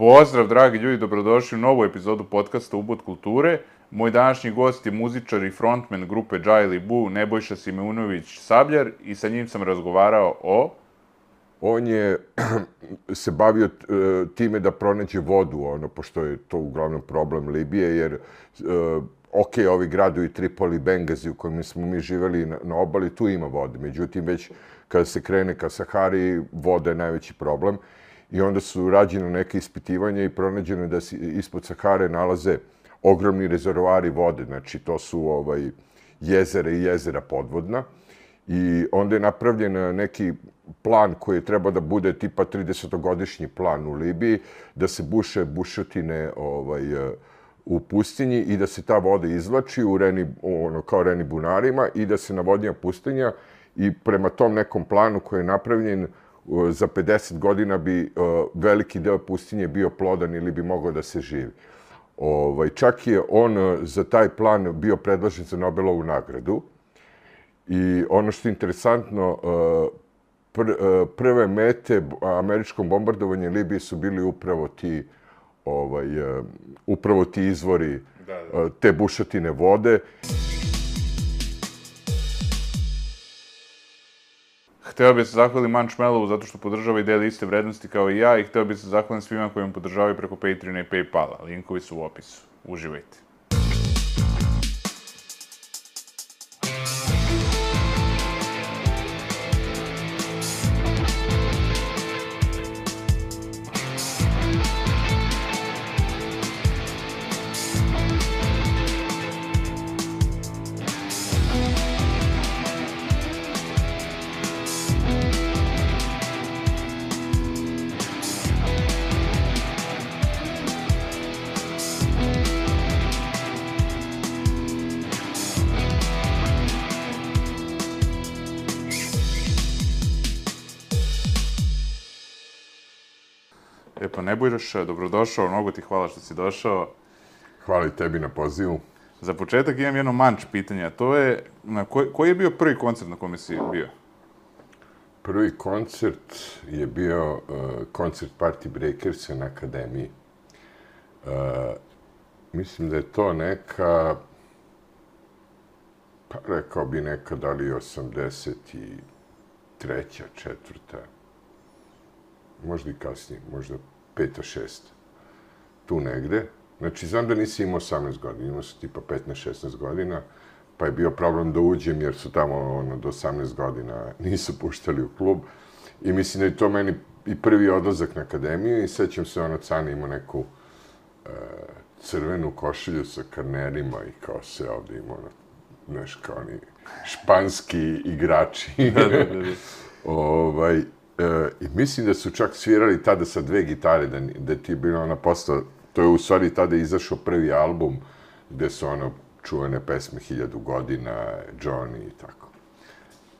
Pozdrav, dragi ljudi, dobrodošli u novu epizodu podcasta Ubod kulture. Moj današnji gost je muzičar i frontman grupe Džajli Bu, Nebojša Simeunović Sabljar i sa njim sam razgovarao o... On je se bavio e, time da pronađe vodu, ono, pošto je to uglavnom problem Libije, jer, e, ok, ovi gradovi Tripoli, Bengazi u kojima smo mi živeli na, na obali, tu ima vode. Međutim, već kada se krene ka Sahari, voda je najveći problem. I onda su rađene neke ispitivanja i pronađeno da se ispod Sahare nalaze ogromni rezervoari vode, znači to su ovaj jezera i jezera podvodna. I onda je napravljen eh, neki plan koji je treba da bude tipa 30-godišnji plan u Libiji, da se buše bušotine ovaj, eh, u pustinji i da se ta voda izvlači u reni, ono, kao reni bunarima i da se navodnja pustinja i prema tom nekom planu koji je napravljen za 50 godina bi veliki deo pustinje bio plodan ili bi mogao da se živi. Ovaj, čak je on za taj plan bio predložen za Nobelovu nagradu. I ono što je interesantno, pr, prve mete američkom bombardovanju Libije su bili upravo ti ovaj upravo ti izvori da, da. te bušotine vode. Hteo bih se zahvaliti Manč zato što podržava i deli iste vrednosti kao i ja i hteo bih se zahvaliti svima koji me podržavaju preko Patreona i Paypala. Linkovi su u opisu. Uživajte. Epo, Nebojroš, dobrodošao, mnogo ti hvala što si došao. Hvala i tebi na pozivu. Za početak imam jedno manč pitanja, to je, na koji, koji je bio prvi koncert na kome si bio? Prvi koncert je bio uh, koncert Party Breakers na Akademiji. Uh, mislim da je to neka, pa rekao bi neka da li 83. četvrta, možda i kasnije, možda peta, šest, tu negde. Znači, znam da nisi imao 18 godina, imao sam tipa 15-16 godina, pa je bio problem da uđem, jer su tamo ono, do 18 godina nisu puštali u klub. I mislim da je to meni i prvi odlazak na akademiju i sećam se ono, Cane imao neku e, crvenu košilju sa karnerima i kao se ovdje imao, ono, neš, kao oni španski igrači. ovaj, E, I mislim da su čak svirali tada sa dve gitare, da, da ti je bilo ona posto, to je u stvari tada izašao prvi album gde su ono čuvene pesme Hiljadu godina, Johnny i tako.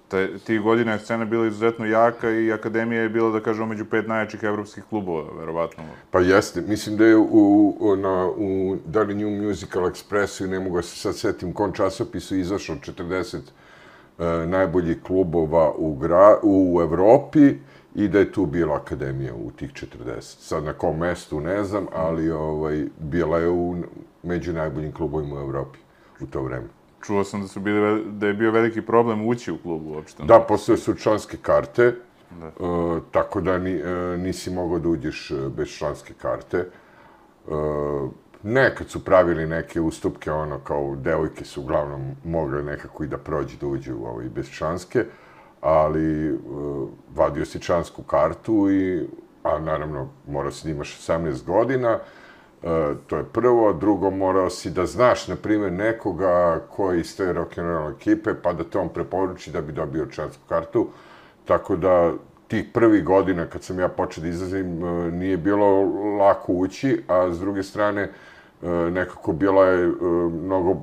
Te, ti godina je scena bila izuzetno jaka i Akademija je bila, da kažemo, među pet najjačih evropskih klubova, verovatno. Pa jeste, mislim da je u, u, na, u da li New Musical Expressu, ne mogu se sad setim, kon časopisu izašao 40 najboljih klubova u, gra, u Evropi i da je tu bila akademija u tih 40. Sad na kom mestu ne znam, ali ovaj, bila je u, među najboljim klubovima u Evropi u to vreme. Čuo sam da, su bili, da je bio veliki problem ući u klubu uopšte. Da, postoje su članske karte, da. Uh, tako da ni, uh, nisi mogao da uđeš bez članske karte. Uh, nekad su pravili neke ustupke, ono, kao devojke su uglavnom mogle nekako i da prođu, da uđu ovaj, bez članske, ali uh, vadio si člansku kartu i, a naravno, morao si da imaš 18 godina, uh, to je prvo, drugo, morao si da znaš, na primjer, nekoga koji iz te rock'n'roll ekipe, pa da te on preporuči da bi dobio člansku kartu, tako da tih prvih godina kad sam ja počeo da izlazim, uh, nije bilo lako ući, a s druge strane, uh, nekako bila je uh, mnogo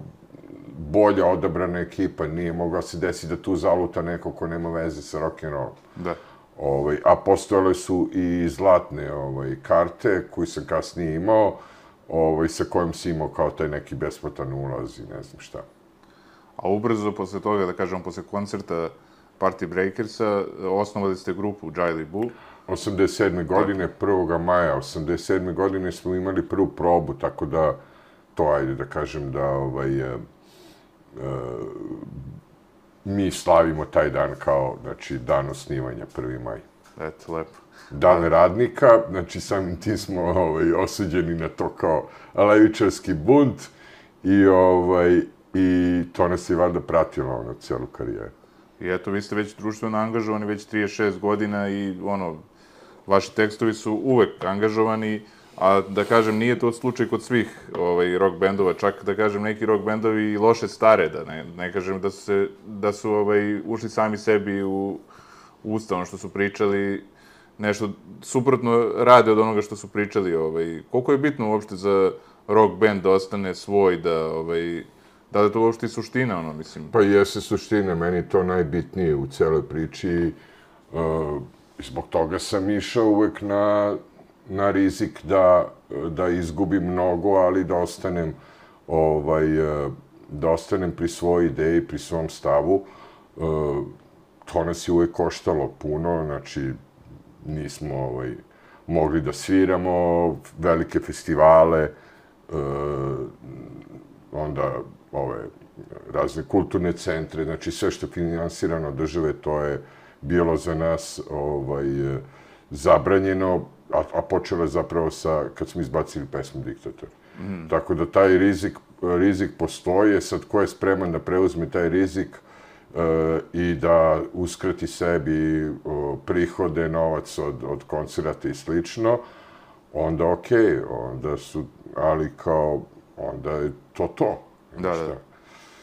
bolja odabrana ekipa, nije mogao se desiti da tu zaluta neko ko nema veze sa rock and roll. Da. Ovaj, a postojale su i zlatne ovaj, karte koje sam kasnije imao, ovaj, sa kojim si imao kao taj neki besplatan ulaz i ne znam šta. A ubrzo posle toga, da kažem, posle koncerta Party Breakersa, osnovali ste grupu Jiley Boo. 87. godine, 1. maja 87. godine smo imali prvu probu, tako da to ajde da kažem da ovaj, e, e, mi slavimo taj dan kao znači, dan osnivanja 1. maj. Eto, lepo. Dan radnika, znači samim tim smo ovaj, osuđeni na to kao levičarski bunt i, ovaj, i to nas je valjda pratilo ono, cijelu karijeru. I eto, vi ste već društveno angažovani već 36 godina i ono, vaši tekstovi su uvek angažovani, a da kažem, nije to slučaj kod svih ovaj, rock bendova, čak da kažem neki rock bendovi i loše stare, da ne, ne kažem da su, se, da su ovaj, ušli sami sebi u, u usta, ono što su pričali, nešto suprotno rade od onoga što su pričali. Ovaj. Koliko je bitno uopšte za rock band da ostane svoj, da, ovaj, da li je to uopšte suština, ono, mislim? Pa jeste suština, meni to najbitnije u celoj priči. Uh, zbog toga sam išao uvek na, na rizik da, da izgubim mnogo, ali da ostanem ovaj, eh, da ostanem pri svojoj ideji, pri svom stavu. Uh, to nas je uvek koštalo puno, znači nismo ovaj, mogli da sviramo velike festivale, uh, onda ove razne kulturne centre, znači sve što je finansirano države, to je bilo za nas ovaj, zabranjeno, a, a počelo je zapravo sa, kad smo izbacili pesmu Diktator. Mm. Tako da taj rizik, rizik postoje, sad ko je spreman da preuzme taj rizik uh, i da uskrati sebi uh, prihode, novac od, od koncerata i slično, onda okej, okay, onda su, ali kao, onda je to to. Da, da.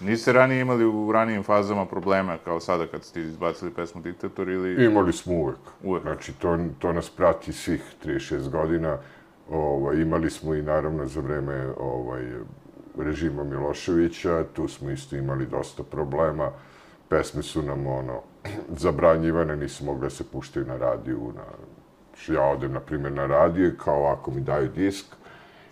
Niste ranije imali u ranijim fazama problema, kao sada kad ste izbacili pesmu Diktator ili... Imali smo uvek. Uvek. Znači, to, to nas prati svih 36 godina. Ovaj, imali smo i naravno za vreme ovaj, režima Miloševića, tu smo isto imali dosta problema. Pesme su nam ono, zabranjivane, nisu mogli da se puštaju na radiju. Na, ja odem, na primjer, na radio kao ako mi daju disk,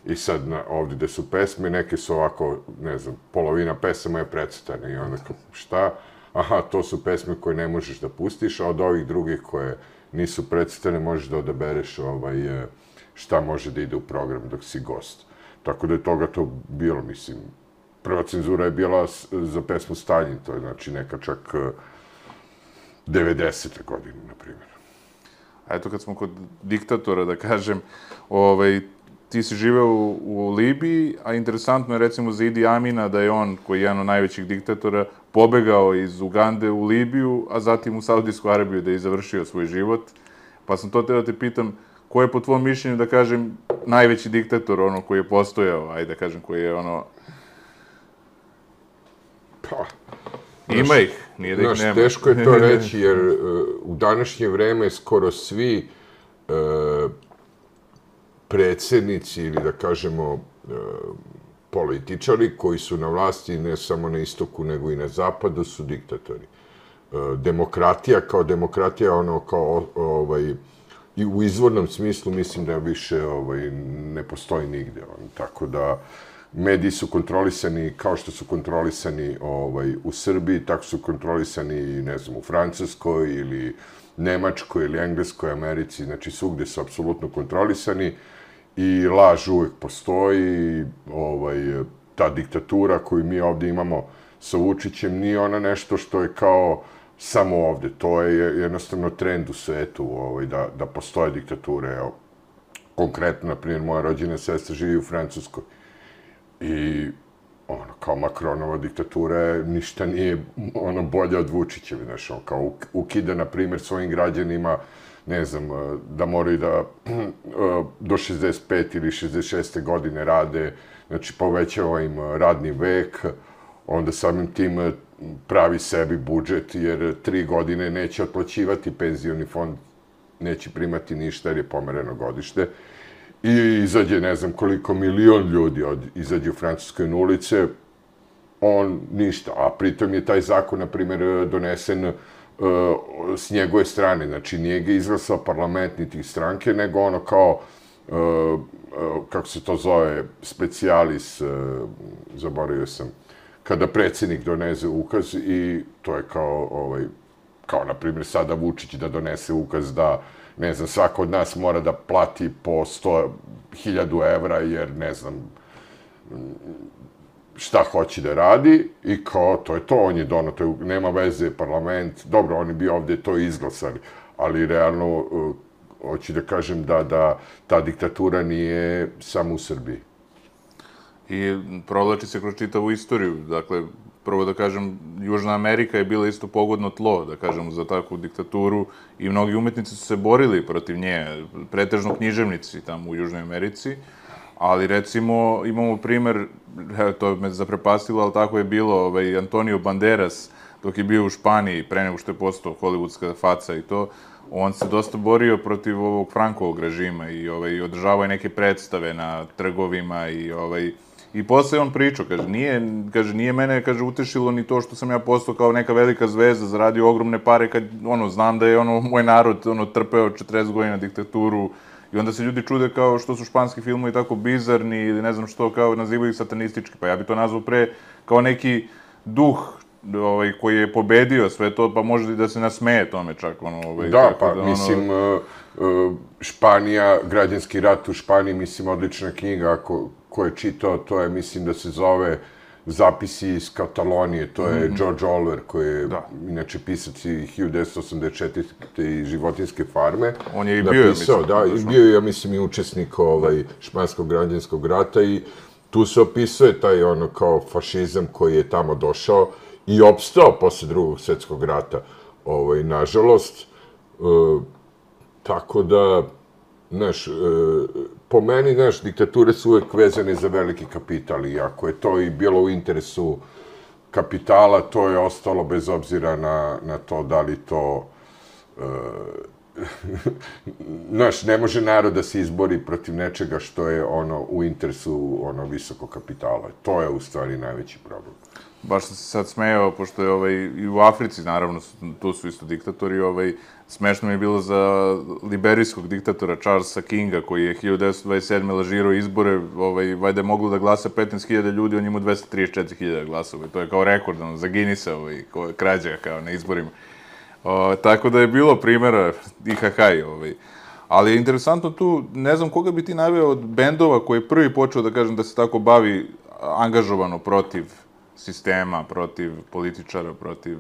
I sad na, ovdje gde su pesme, neke su ovako, ne znam, polovina pesama je predstavljena i onda kao, šta? Aha, to su pesme koje ne možeš da pustiš, a od ovih drugih koje nisu predstavljene možeš da odabereš ovaj, e, šta može da ide u program dok si gost. Tako da je toga to bilo, mislim, prva cenzura je bila za pesmu Stalin, to je znači neka čak 90. E, godine, na primjer. A eto kad smo kod diktatora, da kažem, ovaj, ti si živeo u, u Libiji, a interesantno je recimo za Idi Amina da je on, koji je jedan od najvećih diktatora, pobegao iz Ugande u Libiju, a zatim u Saudijsku Arabiju da je završio svoj život. Pa sam to te da te pitam, ko je po tvom mišljenju, da kažem, najveći diktator, ono koji je postojao, ajde da kažem, koji je ono... Pa, Ima ih, nije da ih nema. Teško je to reći, jer uh, u današnje vreme skoro svi uh, predsjednici ili da kažemo e, političari koji su na vlasti ne samo na istoku nego i na zapadu su diktatori. E, demokratija kao demokratija ono kao ovaj i u izvornom smislu mislim da više ovaj ne postoji nigde on tako da mediji su kontrolisani kao što su kontrolisani ovaj u Srbiji tako su kontrolisani ne znam u Francuskoj ili Nemačkoj ili Engleskoj Americi znači svugde su apsolutno kontrolisani i laž uvek postoji, ovaj, ta diktatura koju mi ovdje imamo sa Vučićem nije ona nešto što je kao samo ovdje, to je jednostavno trend u svetu ovaj, da, da postoje diktature. Evo, konkretno, na primjer, moja rođena sestra živi u Francuskoj i ono, kao Makronova diktatura je, ništa nije ono bolje od Vučićevi, znaš, on kao ukida, na primjer, svojim građanima ne znam, e, da moraju da e, do 65 ili 66. godine rade, znači povećava im e, radni vek, onda samim tim pravi sebi budžet, jer tri godine neće otplaćivati penzioni fond, neće primati ništa jer je pomereno godište. I izađe, ne znam koliko milion ljudi od, izađe u Francuskoj na ulice, on ništa. A pritom je taj zakon, na primjer, donesen uh, E, s njegove strane. Znači, nije ga izglasao parlament niti stranke, nego ono kao, e, e, kako se to zove, specijalis, zaboravio sam, kada predsjednik donese ukaz i to je kao, ovaj, kao na primjer sada Vučić da donese ukaz da ne znam, svako od nas mora da plati po 100.000 evra, jer, ne znam, šta hoće da radi i kao, to je to, on je dono, to je, nema veze, parlament, dobro, oni bi ovde to izglasali, ali realno, uh, hoću da kažem da, da ta diktatura nije samo u Srbiji. I provlači se kroz čitavu istoriju, dakle, prvo da kažem, Južna Amerika je bila isto pogodno tlo, da kažem, za takvu diktaturu i mnogi umetnici su se borili protiv nje, pretežno književnici tamo u Južnoj Americi, ali recimo imamo primer, to me zaprepastilo, ali tako je bilo, ovaj, Antonio Banderas, dok je bio u Španiji, pre nego što je postao hollywoodska faca i to, on se dosta borio protiv ovog Frankovog režima i ovaj, održavao je neke predstave na trgovima i ovaj, I posle on pričao, kaže, nije, kaže, nije mene, kaže, utešilo ni to što sam ja postao kao neka velika zvezda, zaradio ogromne pare, kad, ono, znam da je, ono, moj narod, ono, trpeo 40 godina diktaturu, i onda se ljudi čude kao što su španski filmovi tako bizarni ili ne znam što, kao nazivaju satanistički, pa ja bi to nazvao pre kao neki duh ovaj, koji je pobedio sve to, pa može i da se nasmeje tome čak. Ono, ovaj, da, pa da, ono... mislim, uh, uh, Španija, građanski rat u Španiji, mislim, odlična knjiga, ako, ko je čitao, to je, mislim da se zove Zapisi iz Katalonije, to je mm -hmm. George Oliver, koji je, da. inače, pisac i 1984. i životinske farme. On je i bio, napisao, mislim. Da, i bio je, ja mislim, i učesnik ovaj, španskog građanskog rata i tu se opisuje taj ono kao fašizam koji je tamo došao i opstao posle drugog svjetskog rata, ovaj, nažalost. E, tako da, znaš, e, po meni, znaš, diktature su uvek vezane za veliki kapital i ako je to i bilo u interesu kapitala, to je ostalo bez obzira na, na to da li to... E, znaš, ne može narod da se izbori protiv nečega što je ono u interesu ono visokog kapitala. To je u stvari najveći problem baš sam se sad smejao, pošto je ovaj, i u Africi, naravno, tu su isto diktatori, ovaj, smešno mi je bilo za liberijskog diktatora Charlesa Kinga, koji je 1927. lažirao izbore, ovaj, vajda je moglo da glasa 15.000 ljudi, on ima 234.000 glasova. To je kao rekord, ono, za Guinnessa, ovaj, krađa kao na izborima. O, tako da je bilo primjera IHH, ovaj. Ali je interesantno tu, ne znam koga bi ti naveo od bendova koji je prvi počeo da kažem da se tako bavi angažovano protiv sistema, protiv političara, protiv...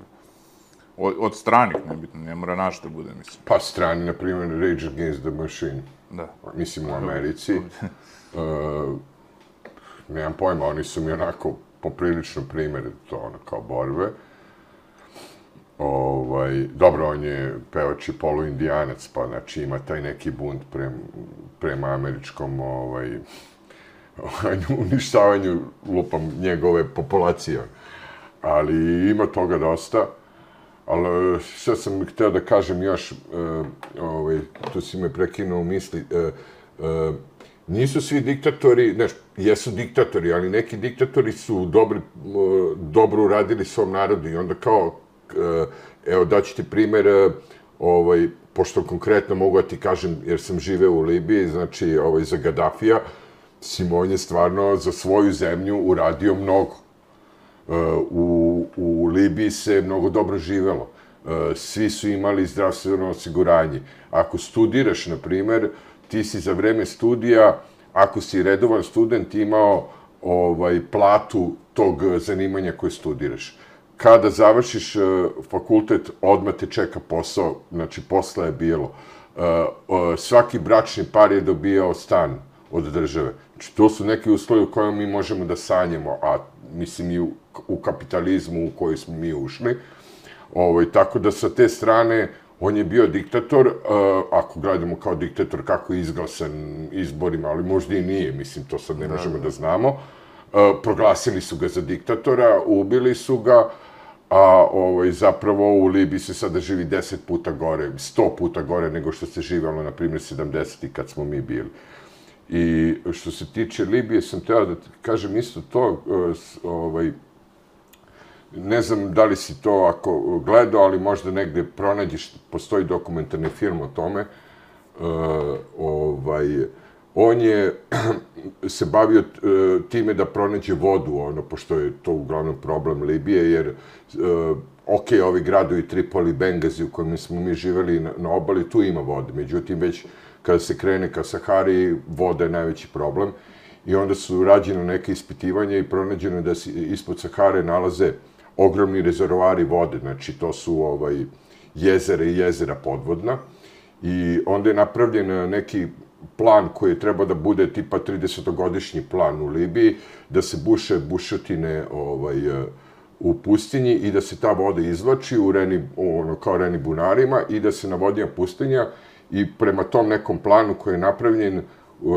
Od, od stranih, nebitno, ne mora naš da bude, mislim. Pa strani, na primjer, Rage Against the Machine. Da. Mislim, u Americi. uh, nemam pojma, oni su mi onako poprilično primjer to ono, kao borbe. Ovaj, dobro, on je pevač i polu-indijanac, pa znači ima taj neki bunt prema, prema američkom ovaj, uništavanju, lupam, njegove populacije. Ali ima toga dosta. Ali sve sam htio da kažem još, e, ovaj, to si me prekinuo u misli, e, e, nisu svi diktatori, znaš, jesu diktatori, ali neki diktatori su dobri, dobro uradili svom narodu i onda kao, evo daću ti primjer, ovaj, pošto konkretno mogu da ti kažem, jer sam živeo u Libiji, znači ovaj, za Gaddafija, uh, Simon je stvarno za svoju zemlju uradio mnogo. E, u, u Libiji se mnogo dobro živelo. E, svi su imali zdravstveno osiguranje. Ako studiraš, na primer, ti si za vreme studija, ako si redovan student, imao ovaj platu tog zanimanja koje studiraš. Kada završiš e, fakultet, odmah te čeka posao, znači posla je bilo. Svaki bračni par je dobijao stan od države. Znači, to su neki uslovi u kojima mi možemo da sanjamo, a mislim i u, u kapitalizmu u koji smo mi ušli. Ovaj, tako da sa te strane, on je bio diktator, uh, ako gledamo kao diktator kako je izglasan izborima, ali možda i nije, mislim, to sad ne da, možemo da, da znamo. Uh, proglasili su ga za diktatora, ubili su ga, a ovaj, zapravo u Libiji se sada živi 10 puta gore, 100 puta gore nego što se živalo, na primjer, 70. kad smo mi bili. I što se tiče Libije, sam teo da kažem isto to, e, ovaj, ne znam da li si to ako gledao, ali možda negde pronađeš, postoji dokumentarni film o tome, uh, ovaj, on je se bavio e, time da pronađe vodu, ono, pošto je to uglavnom problem Libije, jer uh, ok, ovi gradovi Tripoli, Bengazi u kojima smo mi živeli na, na obali, tu ima vode. Međutim, već kada se krene ka Sahari, voda je najveći problem. I onda su rađene neke ispitivanja i pronađeno je da se ispod Sahare nalaze ogromni rezervoari vode, znači to su ovaj, jezera i jezera podvodna. I onda je napravljen eh, neki plan koji je treba da bude tipa 30-godišnji plan u Libiji, da se buše bušotine ovaj, eh, u pustinji i da se ta voda izvlači u reni, ono, kao reni bunarima i da se navodnja pustinja i prema tom nekom planu koji je napravljen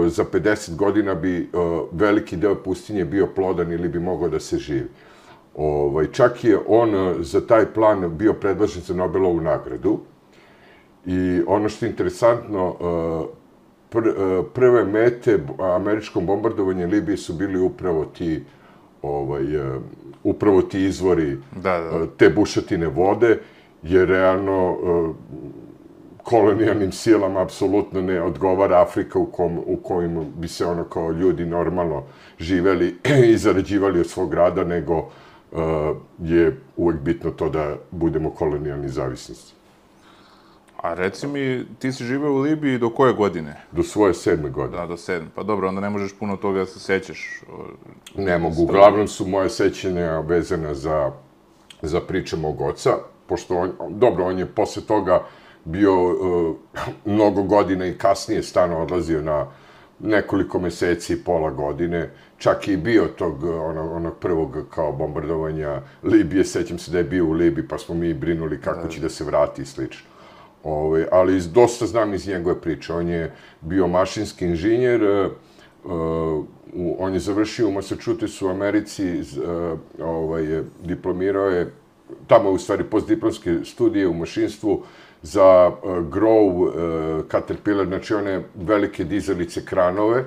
za 50 godina bi veliki deo pustinje bio plodan ili bi mogao da se živi. Ovaj, čak je on za taj plan bio predložen za Nobelovu nagradu. I ono što je interesantno, prve mete američkom bombardovanju Libije su bili upravo ti ovaj, upravo ti izvori da, da. te bušatine vode, jer realno kolonijalnim silama apsolutno ne odgovara Afrika u, kom, u kojim bi se ono kao ljudi normalno živeli i zarađivali od svog rada, nego uh, je uvek bitno to da budemo kolonijalni zavisnici. A reci mi, ti si živeo u Libiji do koje godine? Do svoje sedme godine. Da, do sedme. Pa dobro, onda ne možeš puno toga da se sećaš. Ne mogu. Uglavnom su moje sećenja vezane za, za priče mog oca, pošto on, dobro, on je posle toga bio uh, mnogo godina i kasnije stano odlazio na nekoliko meseci, pola godine. Čak i bio tog onog, onog prvog kao bombardovanja Libije. Sećam se da je bio u Libiji, pa smo mi brinuli kako će da se vrati i slično. Ove, ovaj, ali iz, dosta znam iz njegove priče. On je bio mašinski inženjer, uh, uh, on je završio u Massachusettsu u Americi, uh, ovaj, diplomirao je, tamo je u stvari postdiplomske studije u mašinstvu za uh, Grow uh, Caterpillar, znači one velike dizelice kranove.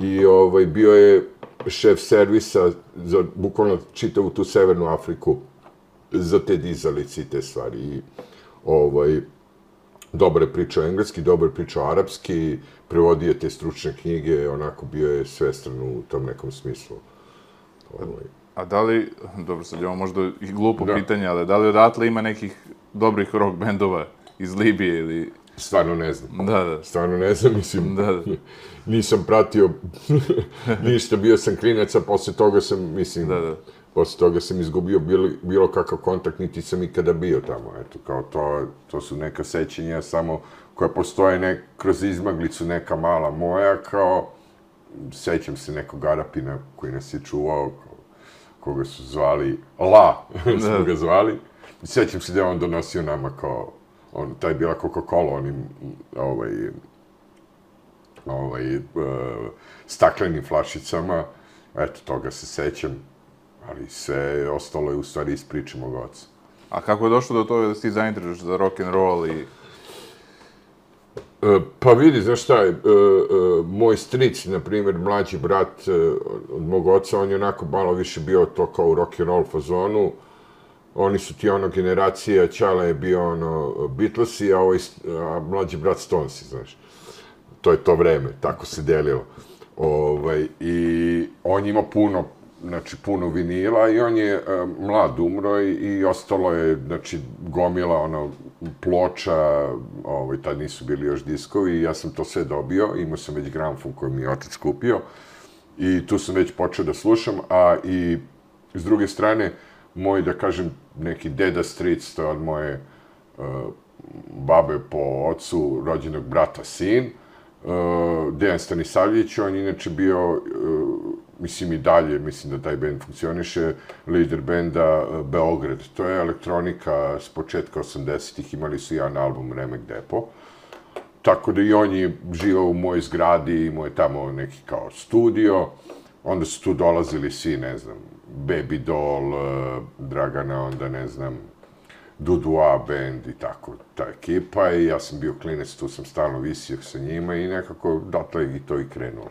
I ovaj, bio je šef servisa za bukvalno čitavu tu Severnu Afriku za te dizalice i te stvari. I, ovaj, dobre priče o engleski, dobre priče o arapski, prevodio te stručne knjige, onako bio je svestran u tom nekom smislu. Ovaj. A da li, dobro sad imamo možda i glupo da. pitanje, ali da li odatle ima nekih dobrih rock bendova iz Libije ili... Stvarno ne znam. Da, da. Stvarno ne znam, mislim, da, da. nisam pratio ništa, bio sam klinac, a posle toga sam, mislim, da, da posle toga sam izgubio bilo, bilo kakav kontakt, niti sam ikada bio tamo. Eto, kao to, to su neka sećenja samo koja postoje nek, kroz izmaglicu neka mala moja, kao sećam se nekog Arapina koji nas je čuvao, koga su zvali La, smo ga zvali. Sećam se da je on donosio nama kao, on, taj bila Coca-Cola, onim, ovaj, ovaj, uh, staklenim flašicama, eto, toga se sećam ali sve ostalo je u stvari iz priče mog oca. A kako je došlo do toga da si ti zainteresaš za rock and roll i... E, pa vidi, znaš šta je, e, e, moj stric, na primjer, mlađi brat od mog oca, on je onako malo više bio to kao u rock and roll fazonu. Oni su ti ono generacija, Čala je bio ono Beatlesi, a, ovaj, a mlađi brat Stonesi, znaš. To je to vreme, tako se delilo. Ovaj, I on ima puno znači, puno vinila i on je a, mlad umro i, i ostalo je, znači, gomila ono, ploča, ovaj, tad nisu bili još diskovi i ja sam to sve dobio, imao sam već gramfon koji mi je otac kupio i tu sam već počeo da slušam, a i s druge strane, moj, da kažem, neki deda stric, to je od moje uh, babe po ocu, rođenog brata sin, uh, Dejan Stanisavljević, on je inače bio uh, mislim i dalje, mislim da taj band funkcioniše, lider benda uh, Beograd. To je elektronika s početka 80-ih, imali su jedan album Remek Depo. Tako da i on je živao u mojoj zgradi, imao je tamo neki kao studio. Onda su tu dolazili svi, ne znam, Baby Doll, e, Dragana, onda ne znam, Dudua band i tako, ta ekipa. I ja sam bio klinec, tu sam stalno visio sa njima i nekako dotle i to i krenulo.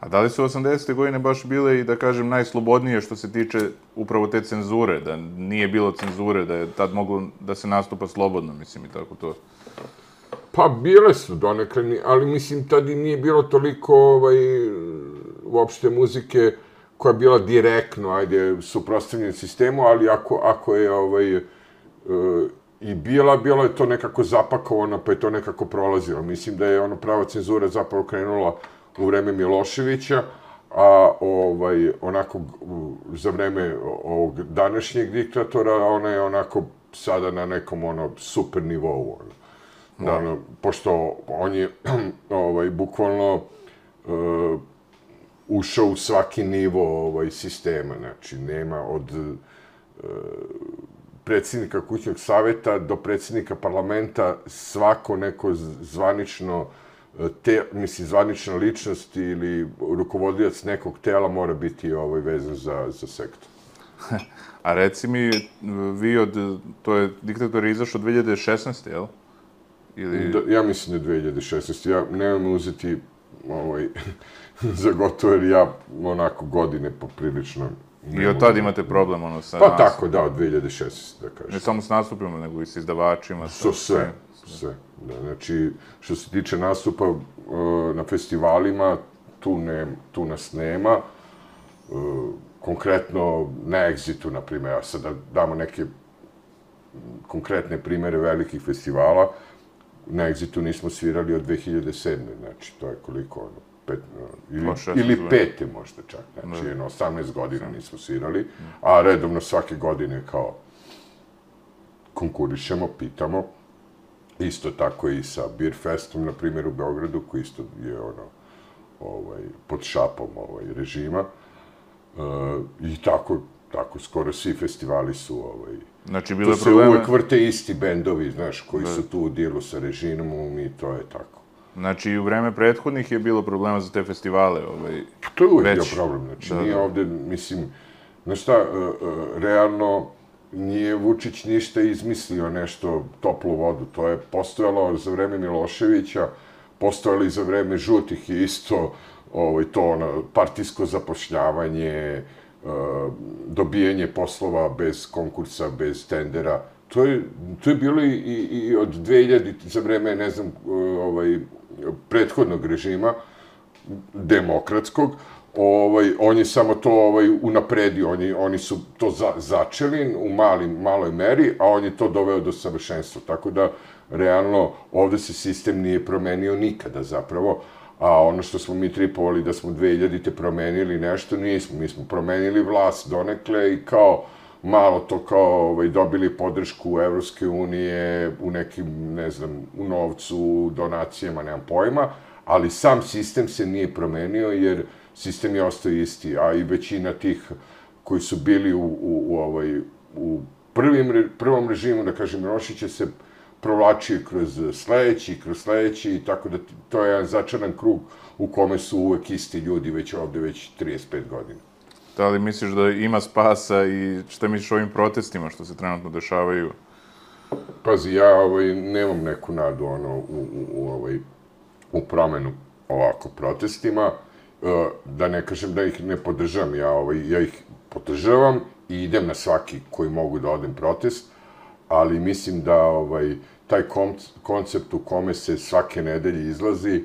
A da li su 80. godine baš bile i, da kažem, najslobodnije što se tiče upravo te cenzure, da nije bilo cenzure, da je tad moglo da se nastupa slobodno, mislim, i tako to? Pa bile su donekle, ali mislim, tad i nije bilo toliko ovaj, uopšte muzike koja je bila direktno, ajde, suprostavljena sistemu, ali ako, ako je ovaj, e, i bila, bilo je to nekako zapakovano, pa je to nekako prolazilo. Mislim da je ono prava cenzura zapravo krenula u vreme Miloševića, a ovaj, onako za vreme ovog današnjeg diktatora, ona je onako sada na nekom ono super nivou. Ono. Da. Ono, pošto on je ovaj, bukvalno uh, ušao u svaki nivo ovaj, sistema. Znači, nema od uh, predsjednika kućnog saveta do predsjednika parlamenta svako neko zvanično te, misli, zvanična ličnost ili rukovodioc nekog tela mora biti ovaj vezan za, za sektor. A reci mi, vi od, to je diktator izašao 2016. jel? Ili... Da, ja mislim da je 2016. Ja nemam uzeti ovaj, za gotovo, jer ja onako godine poprilično... I od tada imate problem ono sa Pa tako, da, od 2016. da kažem. Ne samo s nastupima, nego i s izdavačima. Sa, sve, sve. Da, znači, što se tiče nastupa uh, na festivalima, tu, ne, tu nas nema. Uh, konkretno na Exitu, na primjer, ja sad da damo neke konkretne primere velikih festivala, na Exitu nismo svirali od 2007. Znači, to je koliko ono, pet, ili, ili pete možda čak, znači, jedno, 18 godina nismo svirali, a redovno svake godine kao konkurišemo, pitamo, isto tako i sa Beer Festom, na primjer, u Beogradu, koji isto je ono, ovaj, pod šapom ovaj, režima. Uh, I tako, tako, skoro svi festivali su ovaj, Znači, bilo je problema... To se uvek vrte isti bendovi, znaš, koji da. su tu u dijelu sa režimom i to je tako. Znači, i u vreme prethodnih je bilo problema za te festivale, ovaj... To je uvek već... bio problem, znači, da, nije da. ovde, mislim, znaš šta, uh, uh, realno, nije Vučić ništa izmislio nešto toplu vodu, to je postojalo za vreme Miloševića, postojalo i za vreme žutih i isto ovaj, to ono, partijsko zapošljavanje, uh, dobijanje poslova bez konkursa, bez tendera. To je, to je bilo i, i, i od 2000 za vreme, ne znam, ovaj, prethodnog režima, demokratskog, ovaj, on je samo to ovaj, unapredio, oni, oni su to za, začeli u malim, maloj meri, a on je to doveo do savršenstva. Tako da, realno, ovde se sistem nije promenio nikada zapravo, a ono što smo mi tripovali da smo 2000-te promenili nešto, nismo. Mi smo promenili vlast donekle i kao malo to kao ovaj, dobili podršku Evropske unije u nekim, ne znam, u novcu, donacijama, nemam pojma, ali sam sistem se nije promenio jer sistem je ostao isti, a i većina tih koji su bili u, u, u, ovaj, u prvim, prvom režimu, da kažem, Rošiće se provlačio kroz sledeći, kroz sledeći, tako da to je jedan začaran krug u kome su uvek isti ljudi već ovde već 35 godina. Da li misliš da ima spasa i šta misliš o ovim protestima što se trenutno dešavaju? Pazi, ja ovaj, nemam neku nadu ono, u, u, u, ovaj, u promenu ovako protestima. E, da ne kažem da ih ne podržavam, ja, ovaj, ja ih podržavam i idem na svaki koji mogu da odem protest, ali mislim da ovaj, taj koncept u kome se svake nedelje izlazi,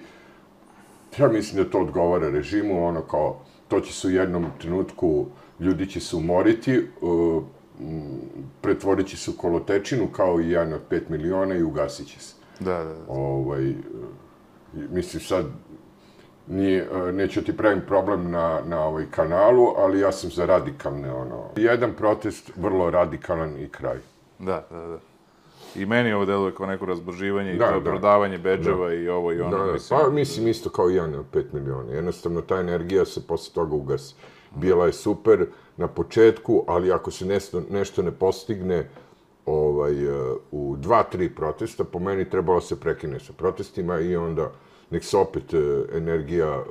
ja mislim da to odgovara režimu, ono kao, to će se u jednom trenutku, ljudi će se umoriti, uh, pretvorit će se u kolotečinu, kao i jedan od 5 miliona i ugasit će se. Da, da, da. Ovaj, mislim sad, nije, e, neću ti pravim problem na, na ovaj kanalu, ali ja sam za radikalne, ono, jedan protest, vrlo radikalan i kraj. Da, da, da. I meni ovo deluje kao neko razboživanje da, i to da. prodavanje beđeva da. i ovo i ono. Da, da. Mislim, pa mislim isto kao i ja na 5 miliona. Jednostavno, ta energija se posle toga ugasi. Bila je super na početku, ali ako se nešto, nešto ne postigne ovaj, e, u dva, tri protesta, po meni trebalo se prekine sa protestima i onda nek se opet e, energija e,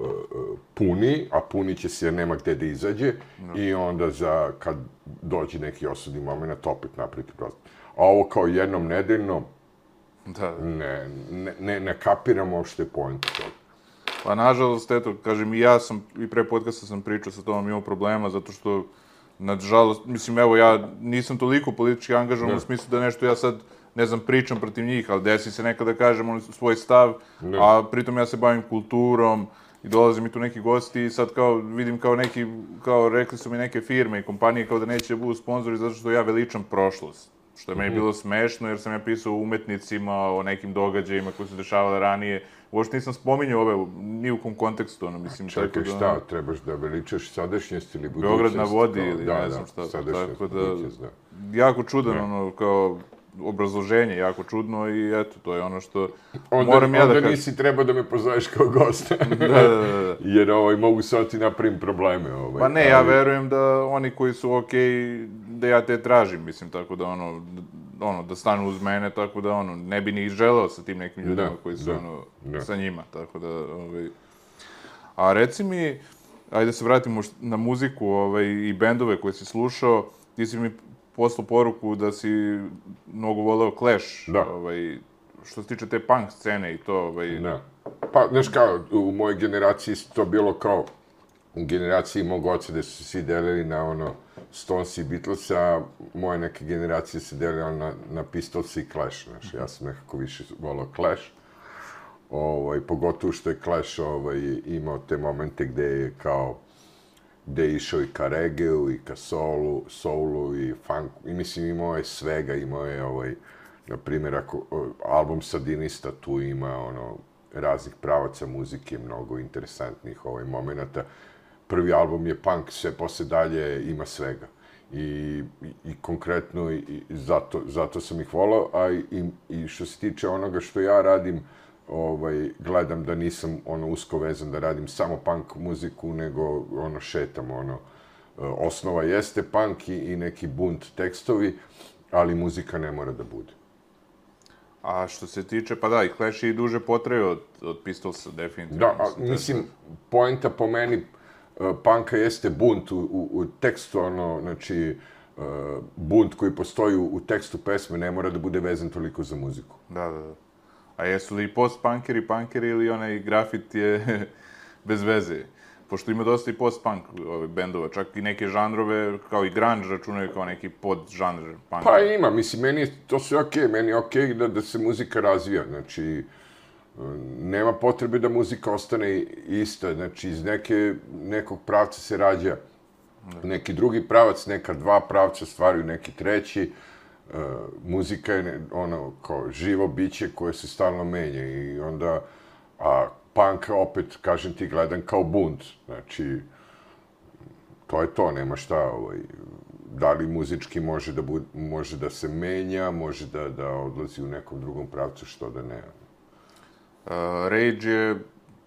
puni, a puni će se jer nema gde da izađe no. i onda za kad dođe neki osudni moment opet napraviti protest. A ovo kao jednom nedeljno, da. ne, ne, ne, ne kapiramo što je point toga. Pa nažalost, eto, kažem, i ja sam, i pre podcasta sam pričao sa tomom, imao problema, zato što, nažalost, mislim, evo, ja nisam toliko politički angažovan u smislu da nešto ja sad, ne znam, pričam protiv njih, ali desi se nekada kažem on svoj stav, ne. a pritom ja se bavim kulturom, I dolaze mi tu neki gosti i sad kao vidim kao neki, kao rekli su mi neke firme i kompanije kao da neće da budu sponzori zato što ja veličam prošlost. Što je meni bilo smešno jer sam ja pisao o umetnicima, o nekim događajima koji su dešavali ranije. Uopšte nisam spominjao ove ni u kom kontekstu, ono, mislim. Čekaj, tako da, šta, trebaš da veličaš sadašnjost ili budućnost? Beograd na vodi ili da, ne da, znam šta. Sadašnjost, Tako da, budućnost, da. jako čudan, ono, kao obrazloženje, jako čudno i eto, to je ono što Onda, moram ja onda da kažem. nisi trebao da me pozoveš kao gosta. Da, da, da. Jer ovaj, mogu sad ti napravim probleme. Ovaj. Pa ne, ja ali- verujem da oni koji su okej, da ja te tražim, mislim, tako da ono, ono, da stanu uz mene, tako da ono, ne bi ni želeo sa tim nekim ljudima Da, koji su da, ono, da. sa njima, tako da, ovaj... A reci mi, ajde se vratimo na muziku ovaj, i bendove koje si slušao, ti si mi poslao poruku da si mnogo voleo Clash, Da. ovaj, što se tiče te punk scene i to, ovaj, Da. Pa, znaš kao, u mojoj generaciji je to bilo kao, u generaciji mog oca da su se svi delili na ono Stones i Beatles, a moje neke generacije se delila na, na Pistols i Clash, znaš, ja sam nekako više volao Clash. Ovaj, pogotovo što je Clash ovaj, imao te momente gde je kao gde je išao i ka regeu, i ka soulu, soulu, i funk, i mislim imao je svega, imao je ovaj, na primjer, ako, album Sadinista tu ima ono, raznih pravaca muzike, mnogo interesantnih ovaj, momenata. Prvi album je punk, sve posle dalje ima svega. I, i, i konkretno i, i zato, zato sam ih volao, a i, i što se tiče onoga što ja radim, ovaj, gledam da nisam ono usko vezan da radim samo punk muziku, nego ono šetam, ono, e, osnova jeste punk i, i neki bunt tekstovi, ali muzika ne mora da bude. A što se tiče, pa da, i Clash je i duže potraju od, od Pistolsa, definitivno. Da, a, mislim, poenta po meni e, panka jeste bunt u, u, u tekstu, ono, znači, e, bunt koji postoji u, u tekstu pesme ne mora da bude vezan toliko za muziku. Da, da, da. A jesu li post-punkeri, punkeri ili onaj grafit je bez veze? Pošto ima dosta i post-punk ovaj, bendova, čak i neke žanrove, kao i grunge, računaju kao neki pod-žanr punka. Pa ima, mislim, meni je to sve okej, meni je okej da, da se muzika razvija, znači, nema potrebe da muzika ostane ista, znači, iz neke, nekog pravca se rađa neki drugi pravac, neka dva pravca stvaraju neki treći, e, muzika je ono kao živo biće koje se stalno menja i onda, a punk opet, kažem ti, gledam kao bunt, znači, to je to, nema šta, ovaj, da li muzički može da, bud, može da se menja, može da, da odlazi u nekom drugom pravcu, što da ne. Uh, Rage je,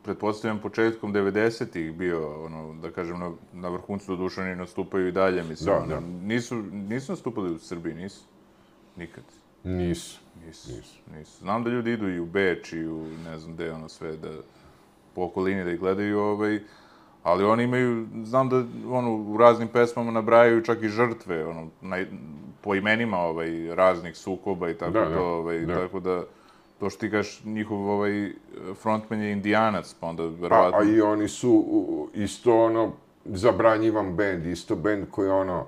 pretpostavljam, početkom 90-ih bio, ono, da kažem, na, na vrhuncu do oni nastupaju i dalje, mislim. Da, ono, da. Nisu, nisu nastupali u Srbiji, nisu? Nikad. Nisu. Nisu, nisu. Znam da ljudi idu i u Beč i u ne znam gde, ono sve, da po okolini da ih gledaju, ovaj, ali oni imaju, znam da ono, u raznim pesmama nabrajaju čak i žrtve, ono, na, po imenima ovaj, raznih sukoba i tako Da, to, ovaj, da. tako da, to što ti kažeš, njihov ovaj, frontman je indijanac, pa onda A, verovatno... a i oni su isto ono zabranjivan bend, isto bend koji ono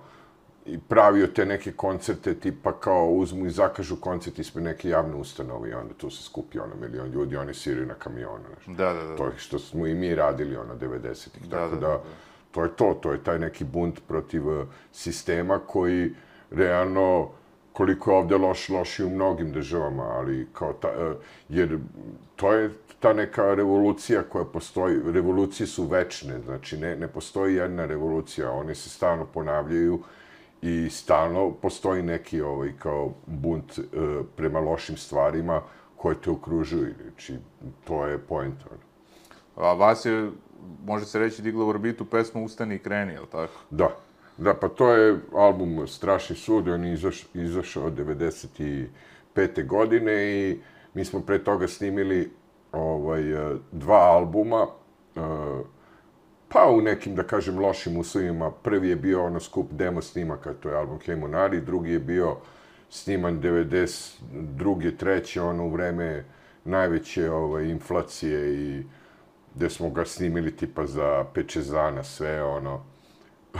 i pravio te neke koncerte tipa kao uzmu i zakažu koncert ispred neke javne ustanove i onda tu se skupi ono milion ljudi, oni sviraju na kamionu, znaš. Da, da, da. To je što smo i mi radili ono 90-ih, Da, tako da, da, da, to je to, to je taj neki bunt protiv eh, sistema koji realno koliko je ovde loš, loš i u mnogim državama, ali kao ta, eh, jer to je ta neka revolucija koja postoji, revolucije su večne, znači ne, ne postoji jedna revolucija, one se stalno ponavljaju i stalno postoji neki ovaj kao bunt eh, prema lošim stvarima koje te okružuju, znači to je point. ono. A vas je, može se reći, digla u orbitu pesma Ustani i kreni, jel tako? Da. Da, pa to je album Strašni sud, on je izaš, izašao od 95. godine i mi smo pre toga snimili ovaj, eh, dva albuma, eh, pa u nekim, da kažem, lošim uslovima. Prvi je bio ono skup demo snimaka, to je album Hemonari, drugi je bio sniman 92. treći, ono u vreme najveće ovaj, inflacije i gde smo ga snimili tipa za Pečezana, sve ono,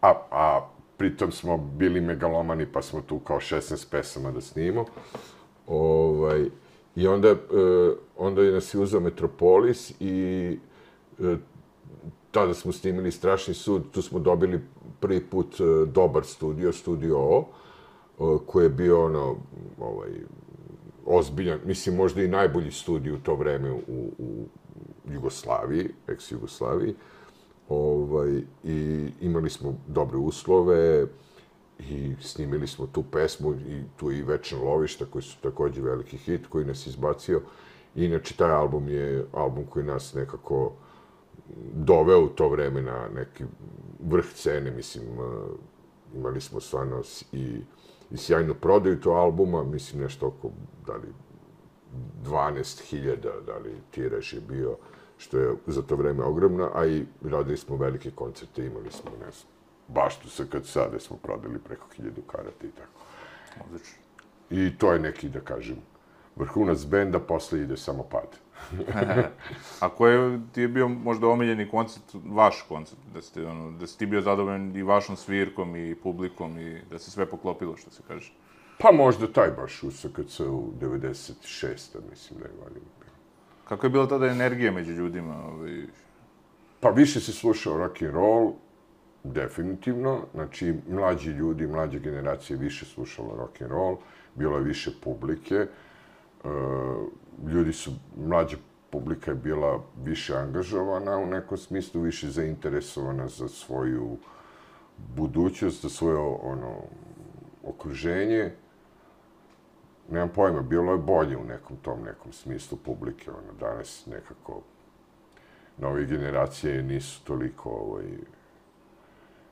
a, a pritom smo bili megalomani, pa smo tu kao 16 pesama da snimamo. Ovaj, I onda, e, onda je nas je uzao Metropolis i e, tada smo snimili Strašni sud, tu smo dobili prvi put e, dobar studio, studio O, e, koji je bio ono, ovaj, ozbiljan, mislim možda i najbolji studio u to vreme u, u Jugoslaviji, ex-Jugoslaviji. Ovaj, I imali smo dobre uslove i snimili smo tu pesmu i tu i Večna lovišta koji su također veliki hit koji nas izbacio. Inače, taj album je album koji nas nekako doveo u to vreme na neki vrh cene, mislim, uh, imali smo stvarno i, i sjajnu prodaju to albuma, mislim nešto oko, da li, 12.000, da li tiraž je bio, što je za to vreme ogromno, a i radili smo velike koncerte, imali smo, ne znam, baš tu se kad sade smo prodali preko 1000 karata i tako. Odlično. I to je neki, da kažem, vrhunac benda, posle ide samo pad. A koji ti je bio možda omiljeni koncert, vaš koncert, da ste, ono, da si ti bio zadovoljan i vašom svirkom i publikom i da se sve poklopilo, što se kaže? Pa možda taj baš u SKC u 96. mislim da je godina. Kako je bila tada energija među ljudima? Ovaj... Pa više se slušao rock and roll, definitivno. Znači, mlađi ljudi, mlađe generacije više slušalo rock and roll, bilo je više publike. Uh, ljudi su, mlađa publika je bila više angažovana u nekom smislu, više zainteresovana za svoju budućnost, za svoje ono, okruženje. Nemam pojma, bilo je bolje u nekom tom nekom smislu publike. Ono, danas nekako nove generacije nisu toliko ovaj,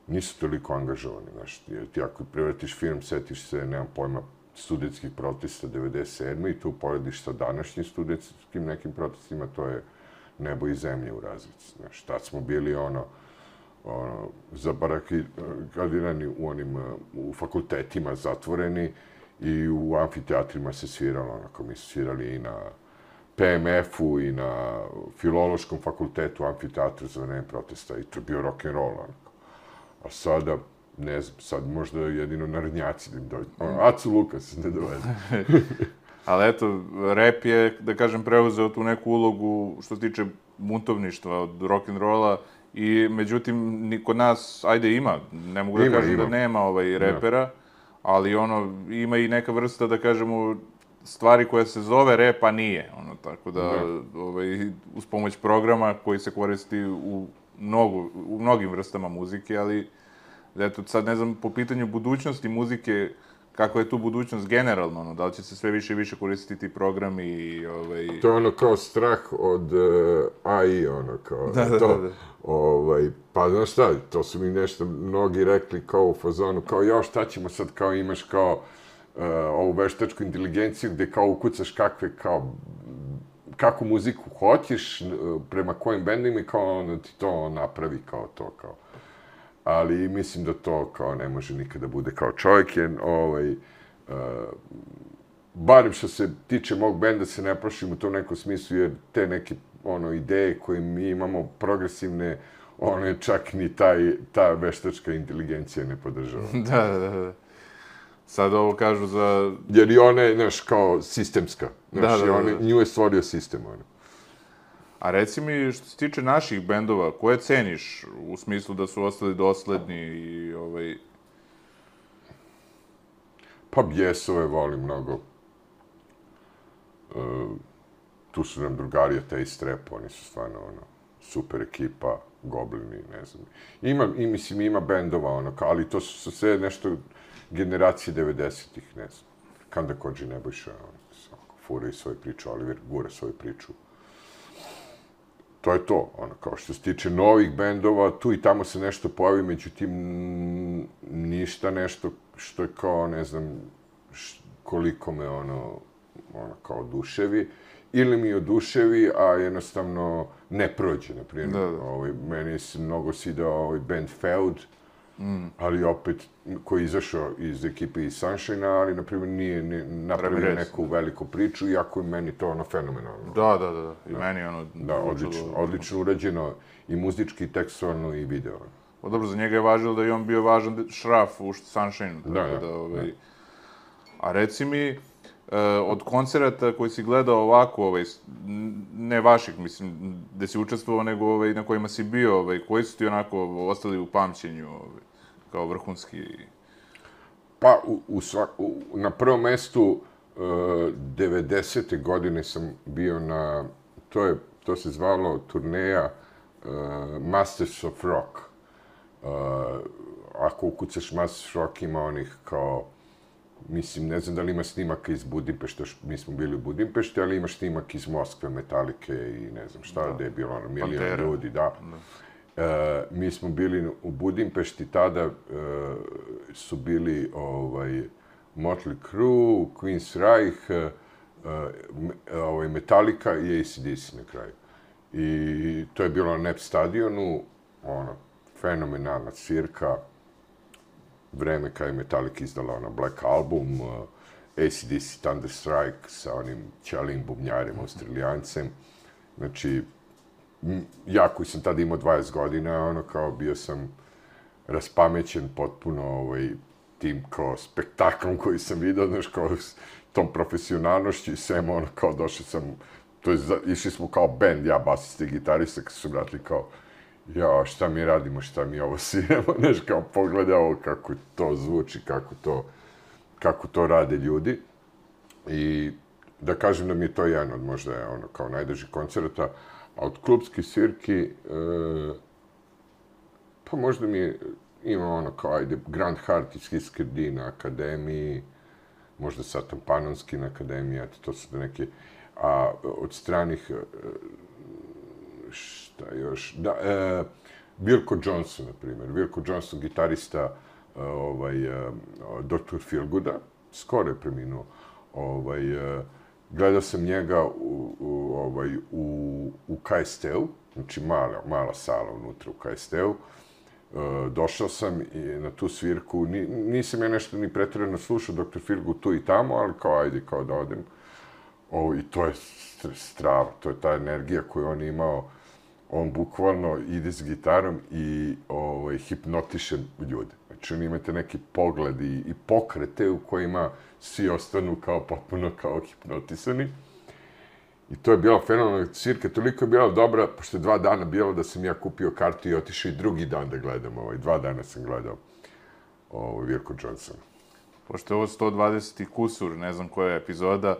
nisu toliko angažovani. Znaš, ti ako prevratiš film, setiš se, nemam pojma, studentskih protesta 97. i tu porediš sa današnjim studentskim nekim protestima, to je nebo i zemlje u razlici. Znaš, tad smo bili ono, ono zabarakadirani u onim u fakultetima zatvoreni i u amfiteatrima se sviralo, onako mi su svirali i na PMF-u i na filološkom fakultetu amfiteatru za vreme protesta i to je bio rock and roll. Onako. A sada, ne znam, sad možda jedino narodnjaci da im dođe. Mm. Acu Lukas ne dovede. Ali eto, rap je, da kažem, preuzeo tu neku ulogu što se tiče muntovništva od rock and rolla i međutim kod nas ajde ima, ne mogu da ima, kažem ima. da nema ovaj repera, ja. ali ono ima i neka vrsta da kažemo stvari koja se zove rep, a nije. Ono, tako da, ja. ovaj, uz pomoć programa koji se koristi u, mnogo, u mnogim vrstama muzike, ali eto, sad ne znam, po pitanju budućnosti muzike, kako je tu budućnost generalno, ono, da li će se sve više i više koristiti ti programi i ovaj... To je ono kao strah od uh, AI, ono, kao da, da, to, da, da. Ovaj, pa znaš šta, to su mi nešto mnogi rekli kao u fazonu, kao jo, šta ćemo sad, kao imaš kao uh, ovu veštačku inteligenciju gde kao ukucaš kakve, kao kakvu muziku hoćeš, prema kojim bendima i kao ono ti to napravi kao to, kao ali mislim da to kao ne može nikada bude kao čovjek, jer ovaj, uh, barem što se tiče mog benda se ne prošlim u tom nekom smislu, jer te neke ono ideje koje mi imamo progresivne, ono je čak ni taj, ta veštačka inteligencija ne podržava. da, da, da. Sad ovo kažu za... Jer i ona je, znaš, kao sistemska. Znaš, da, da, da, da. nju je stvorio sistem, ono. A reci mi, što se tiče naših bendova, koje ceniš u smislu da su ostali dosledni i ovaj... Pa bjesove volim mnogo. E, tu su nam drugari od Taste Rap, oni su stvarno ono, super ekipa, goblini, ne znam. Ima, i, mislim, ima bendova, ono, ali to su sve nešto generacije 90-ih, ne znam. Kanda Kođi Nebojša, ono, furaju svoju priču, Oliver gura svoju priču to je to. Ono, kao što se tiče novih bendova, tu i tamo se nešto pojavi, međutim, ništa nešto što je kao, ne znam, koliko me ono, ono kao oduševi. Ili mi oduševi, a jednostavno ne prođe, na primjer. Da, da. Ovaj, meni se mnogo sidao ovaj band Feud, Mm. Ali opet, koji je izašao iz ekipe iz Sunshine, ali, na primjer, nije, nije napravio neku veliku priču, iako je meni to ono fenomenalno. Da, da, da, i da. meni ono... Da, odlično, odlično urađeno, i muzički, i tekstualno, i video. O, dobro, za njega je važilo da je on bio važan šraf u Sunshine. Da, da, da, ovaj... da. A reci mi, E, od koncerata koji si gledao ovako, ovaj, ne vaših, mislim, gde si učestvovao, nego ovaj, na kojima si bio, ovaj, koji su ti onako ostali u pamćenju, ovaj, kao vrhunski... Pa, u, u svak, u, na prvom mestu, e, uh, 90. godine sam bio na, to, je, to se zvalo turneja uh, Masters of Rock. Uh, ako ukucaš Masters of Rock, ima onih kao, mislim, ne znam da li ima snimaka iz Budimpešte, š- mi smo bili u Budimpešti, ali ima snimak iz Moskve, Metalike i ne znam šta, da. gde je bilo ono, milion Pantera. ljudi, da. E, mi smo bili u Budimpešti, tada e, su bili ovaj, Motley Crue, Queen's Reich, e, e, ovaj, Metallica i AC/DC na kraju. I to je bilo na NEP stadionu, ono, fenomenalna svirka, vreme kada je Metallica izdala ona Black Album, eh, uh, ACDC Thunderstrike sa onim ćalim bubnjarem, australijancem. Znači, ja koji sam tada imao 20 godina, ono kao bio sam raspamećen potpuno ovaj, tim kao spektaklom koji sam vidio, znaš, kao s tom profesionalnošću i svem, ono kao došao sam, to je, išli smo kao band, ja, basista i gitarista, kad su se vratili kao, ja, šta mi radimo, šta mi ovo sviramo, neš kao pogleda ovo kako to zvuči, kako to, kako to rade ljudi. I da kažem da mi je to jedan od možda ono kao najdrži koncerta, a od klubskih svirki, e, pa možda mi je, ima ono kao, ajde, Grand Heart iz Hiskirdi na akademiji, možda Satan Panonski na akademiji, eto, to su da neke, a od stranih, e, šta još, da, e, Wilco Johnson, na primjer, Wilco Johnson, gitarista, e, ovaj, e, Dr. Feelgooda, skoro je preminuo, ovaj, e, gledao sam njega u, u, ovaj, u, u KST-u, znači mala, mala sala unutra u KST-u, E, došao sam i na tu svirku, ni, nisam ja nešto ni pretredno slušao Dr. Feelgood tu i tamo, ali kao ajde, kao da odem. O, I to je strava, to je ta energija koju on imao. On bukvalno ide s gitarom i ovaj, hipnotiše ljude. Znači, on imate neki pogled i, i pokrete u kojima svi ostanu kao potpuno kao hipnotisani. I to je bila fenomenalna cirka, toliko je bila dobra, pošto je dva dana bilo da sam ja kupio kartu i otišao i drugi dan da gledam. Ovaj, dva dana sam gledao ovaj, Virko Johnson. Pošto je ovo 120. i kusur, ne znam koja je epizoda,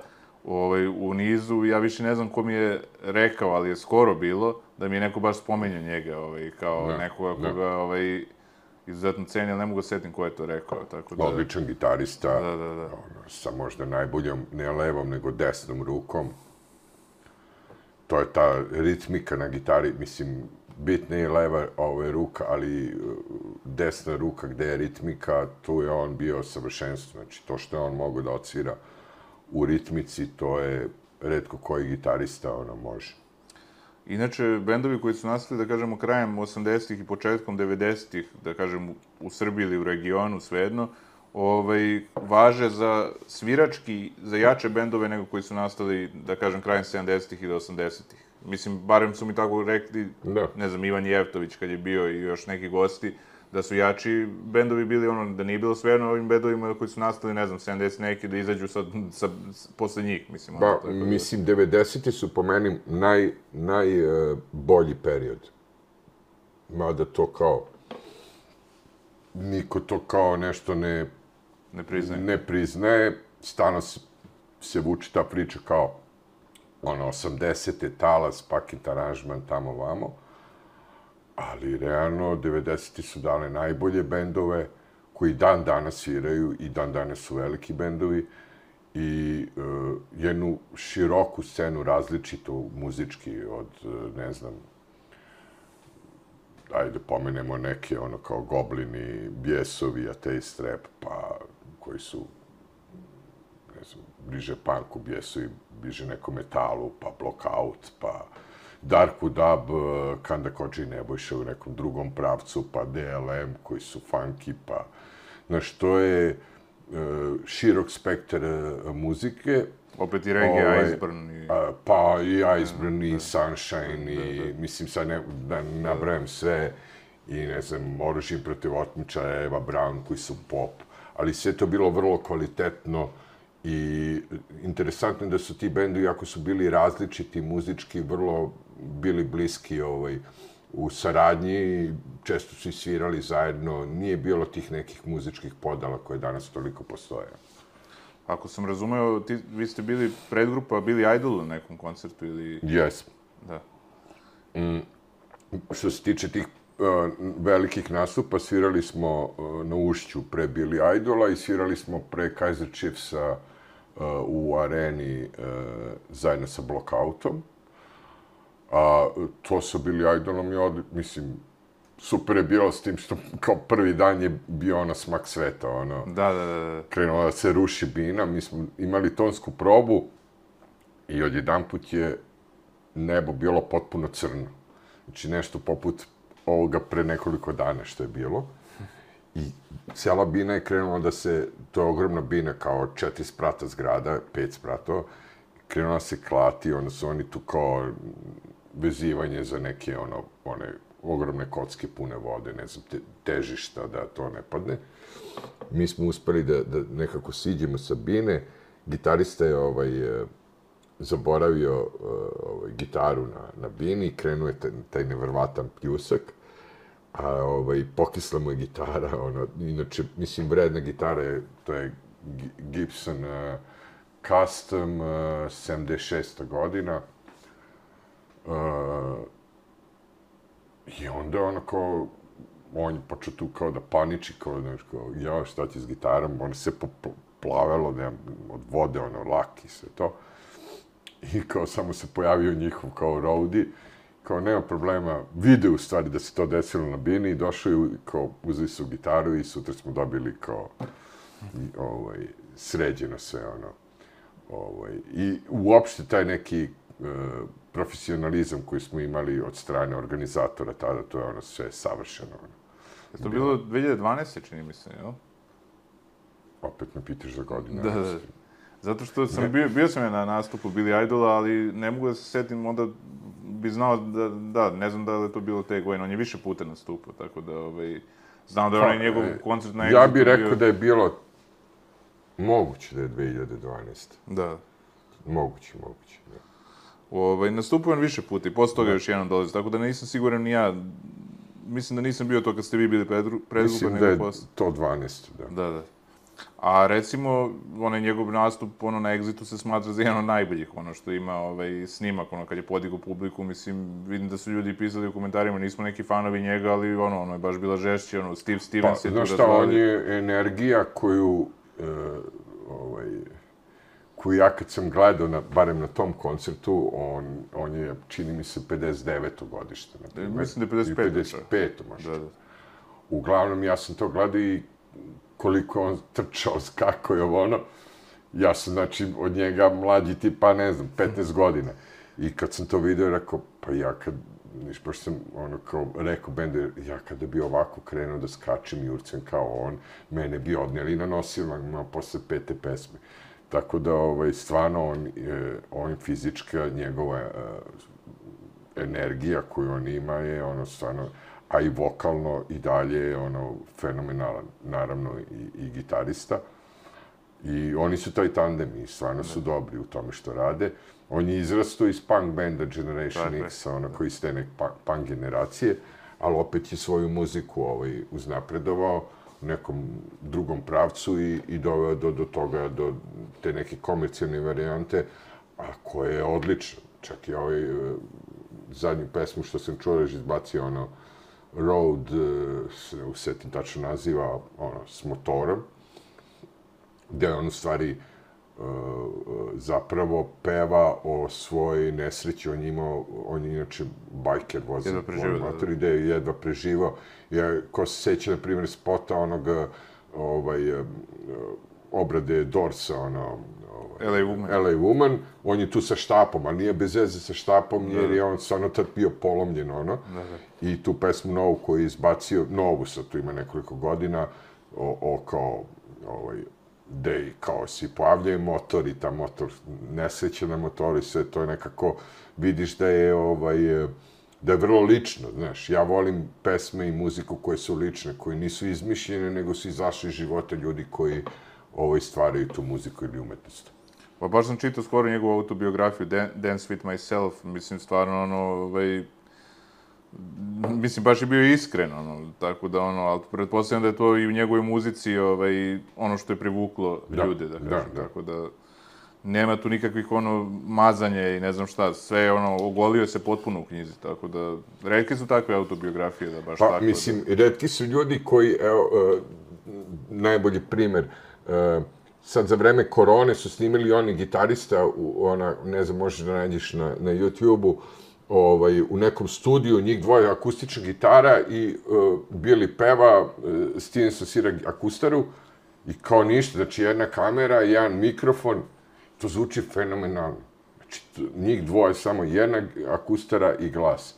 ovaj, u nizu, ja više ne znam ko mi je rekao, ali je skoro bilo, da mi je neko baš spomenuo njega, ovaj, kao Da, nekoga da. koga ovaj, izuzetno ceni, ali ne mogu setim ko je to rekao, tako da... Odličan gitarista, Da, da, da. Ono, sa možda najboljom, ne levom, nego desnom rukom. To je ta ritmika na gitari, mislim, bitna je leva ove, ruka, ali uh, desna ruka gde je ritmika, tu je on bio savršenstvo. Znači, to što je on mogao da odsvira u ritmici, to je redko koji gitarista ono može. Inače, bendovi koji su nastali, da kažemo, krajem 80-ih i početkom 90-ih, da kažem, u- Srbiji ili u regionu, svejedno, ovaj, važe za svirački, za jače bendove nego koji su nastali, da kažem, krajem 70-ih i do 80-ih. Mislim, barem su mi tako rekli, Da. ne znam, Ivan Jevtović kad je bio i još neki gosti, da su jači bendovi bili ono, da nije bilo svejedno ovim bendovima koji su nastali, ne znam, 70 neki, da izađu sa, sa, posle njih, mislim. ono, Pa, tako da- mislim, 90-ti su po meni naj, najbolji period. Mada to kao, niko to kao nešto ne, ne priznajem. ne priznaje, stano se, se vuče ta priča kao ono, 80. talas, pakit aranžman, tamo vamo. Ali, realno, 90. su dale najbolje bendove, koji dan danas sviraju i dan danas su veliki bendovi i uh, jednu široku scenu različitu muzički od, e, ne znam, ajde pomenemo neke, ono kao Goblini, Bjesovi, Ateist Rap, pa koji su ne znam, bliže punku, Bjesovi, bliže nekom metalu, pa Blockout, pa Darku Dub, eh, Kanda Kođi Nebojša u nekom drugom pravcu, pa DLM koji su funky, pa... Znaš, to je e, širok spektar e, muzike, Opet i reggae, Ovaj, Iceburn i... Pa i Iceburn i Sunshine i mislim sad ne, da nabrajam sve i ne znam, Oružje protiv otmičara, Eva Brown koji su pop, ali sve to bilo vrlo kvalitetno I interesantno je da su ti bendovi, ako su bili različiti muzički, vrlo bili bliski ovaj, u saradnji, često su i svirali zajedno, nije bilo tih nekih muzičkih podala koje danas toliko postoje. Ako sam razumeo, ti, vi ste bili predgrupa, bili idol na nekom koncertu ili... Jesmo. Da. Što se tiče tih uh, velikih nastupa, svirali smo uh, na Ušću pre Billy Idola i svirali smo pre Kaiser Chiefsa uh, u areni uh, zajedno sa Blockoutom. A to sa Billy Idolom je, od, mislim, super je bilo s tim što kao prvi dan je bio ono smak sveta, ono. Da, da, da. Krenula da se ruši bina, mi smo imali tonsku probu i odjedan put je nebo bilo potpuno crno. Znači nešto poput ovoga pre nekoliko dana što je bilo. I cijela bina je krenula da se, to je ogromna bina kao četiri sprata zgrada, pet spratova, krenula se klati, onda su oni tu kao vezivanje za neke ono, one ogromne kocke pune vode, ne znam, te, težišta da to ne padne. Mi smo uspeli da, da nekako siđemo sa bine, gitarista je ovaj, eh, zaboravio eh, ovaj, gitaru na, na bini i krenuo je taj, taj nevrvatan pljusak, a ovaj, pokisla mu je gitara, ono, inače, mislim, vredna gitara je, to je Gibson uh, Custom uh, 76. godina. Eh, uh, I onda ono kao, on je počeo tu kao da paniči, kao, znaš, kao, ja, šta ti s gitarom, on se poplavelo, ne, od vode, ono, laki sve to i kao samo se pojavio njihov kao roadie, kao nema problema, vide u stvari da se to desilo na bini i došao je, kao uzeli su gitaru i sutra smo dobili kao i, ovaj, sređeno sve ono. Ovaj, I uopšte taj neki uh, profesionalizam koji smo imali od strane organizatora tada, to je ono sve savršeno. Ono. Je to bilo 2012. čini mi se, jel? Opet me pitaš za godine. Da, da. Zato što sam bio, bio sam ja na nastupu Billy Idola, ali ne mogu da se setim, onda bi znao da, da, ne znam da li je to bilo te godine, on je više puta nastupao, tako da, ovaj, znam da je onaj njegov e, koncert na Ja bih rekao bio... da je bilo moguće da je 2012. Da. Moguće, moguće, da. Ovaj, nastupao on više puta i posle toga još jednom dolazi, tako da nisam siguran ni ja, mislim da nisam bio to kad ste vi bili predgrupa, Mislim da je posle. to 12. Da. Da, da. A recimo, onaj njegov nastup ono, na Exitu se smatra za jedan od najboljih, ono što ima ovaj, snimak, ono, kad je podigo publiku, mislim, vidim da su ljudi pisali u komentarima, nismo neki fanovi njega, ali ono, ono je baš bila žešće, ono, Steve Stevens pa, je tu da šta, on je energija koju, e, ovaj, koju ja kad sam gledao, na, barem na tom koncertu, on, on je, čini mi se, 59. godište. Na primer, mislim da je 55. 55. možda. Da, da. Uglavnom, ja sam to gledao i koliko on trčao, kako je ono. Ja sam, znači, od njega mlađi tip, pa ne znam, 15 godina. I kad sam to video, rekao, pa ja kad, niš, baš sam, ono, kao, rekao bendu, ja kada bi ovako krenuo da skačem i urcem kao on, mene bi odnijeli na nosilima posle pete pesme. Tako da, ovaj, stvarno, on, je, on fizička, njegova uh, energija koju on ima je, ono, stvarno, a i vokalno i dalje je ono fenomenalan, naravno i, i gitarista. I oni su taj tandem i stvarno su dobri u tome što rade. On je izrastao iz punk benda Generation Tako X, ono koji ste nek punk generacije, ali opet je svoju muziku ovaj, uznapredovao nekom drugom pravcu i, i doveo do, do toga, do te neke komercijalne varijante, a koje je odlično. Čak i ovaj uh, zadnju pesmu što sam čuo, reži izbacio ono, Road, e, se ne usetim tačno naziva, ono, s motorom, gde on u stvari uh, zapravo peva o svojoj nesreći, on imao, on je inače bajker vozi motor, gde je jedva preživao. Ja, ko se seća, na primjer, spota onog ovaj, uh, obrade Dorsa, ono, LA Woman. LA Woman, on je tu sa štapom, ali nije bez veze sa štapom, jer je on stvarno tad bio polomljen, ono. Da, da. I tu pesmu novu koju je izbacio, novu sad tu ima nekoliko godina, o, o kao, ovaj, gde kao si pojavljaju motor i ta motor nesreće na motoru sve to je nekako, vidiš da je ovaj, da je vrlo lično, znaš, ja volim pesme i muziku koje su lične, koje nisu izmišljene, nego su izašli iz života ljudi koji ovaj, stvaraju tu muziku ili umetnost. Pa baš sam čitao skoro njegovu autobiografiju, Dan- Dance with Myself, mislim, stvarno, ono, ovaj, mislim, baš je bio iskren, ono, tako da, ono, ali pretpostavljam da je to i u njegovoj muzici, ovaj, ono što je privuklo Da, ljude, da da, kažem, da. tako da, nema tu nikakvih, ono, mazanja i ne znam šta, sve je, ono, ogolio se potpuno u knjizi, tako da, redke su takve autobiografije, da baš Pa, tako, mislim, redki su ljudi koji, evo, e, najbolji primer, e, sad za vreme korone su snimili oni gitarista, u, ona, ne znam, možeš da nađeš na, na YouTube-u, ovaj, u nekom studiju, njih dvoje akustična gitara i uh, Billy peva, uh, Stevenson svira akustaru i kao ništa, znači jedna kamera, jedan mikrofon, to zvuči fenomenalno. Znači, to, njih dvoje, samo jedna akustara i glas.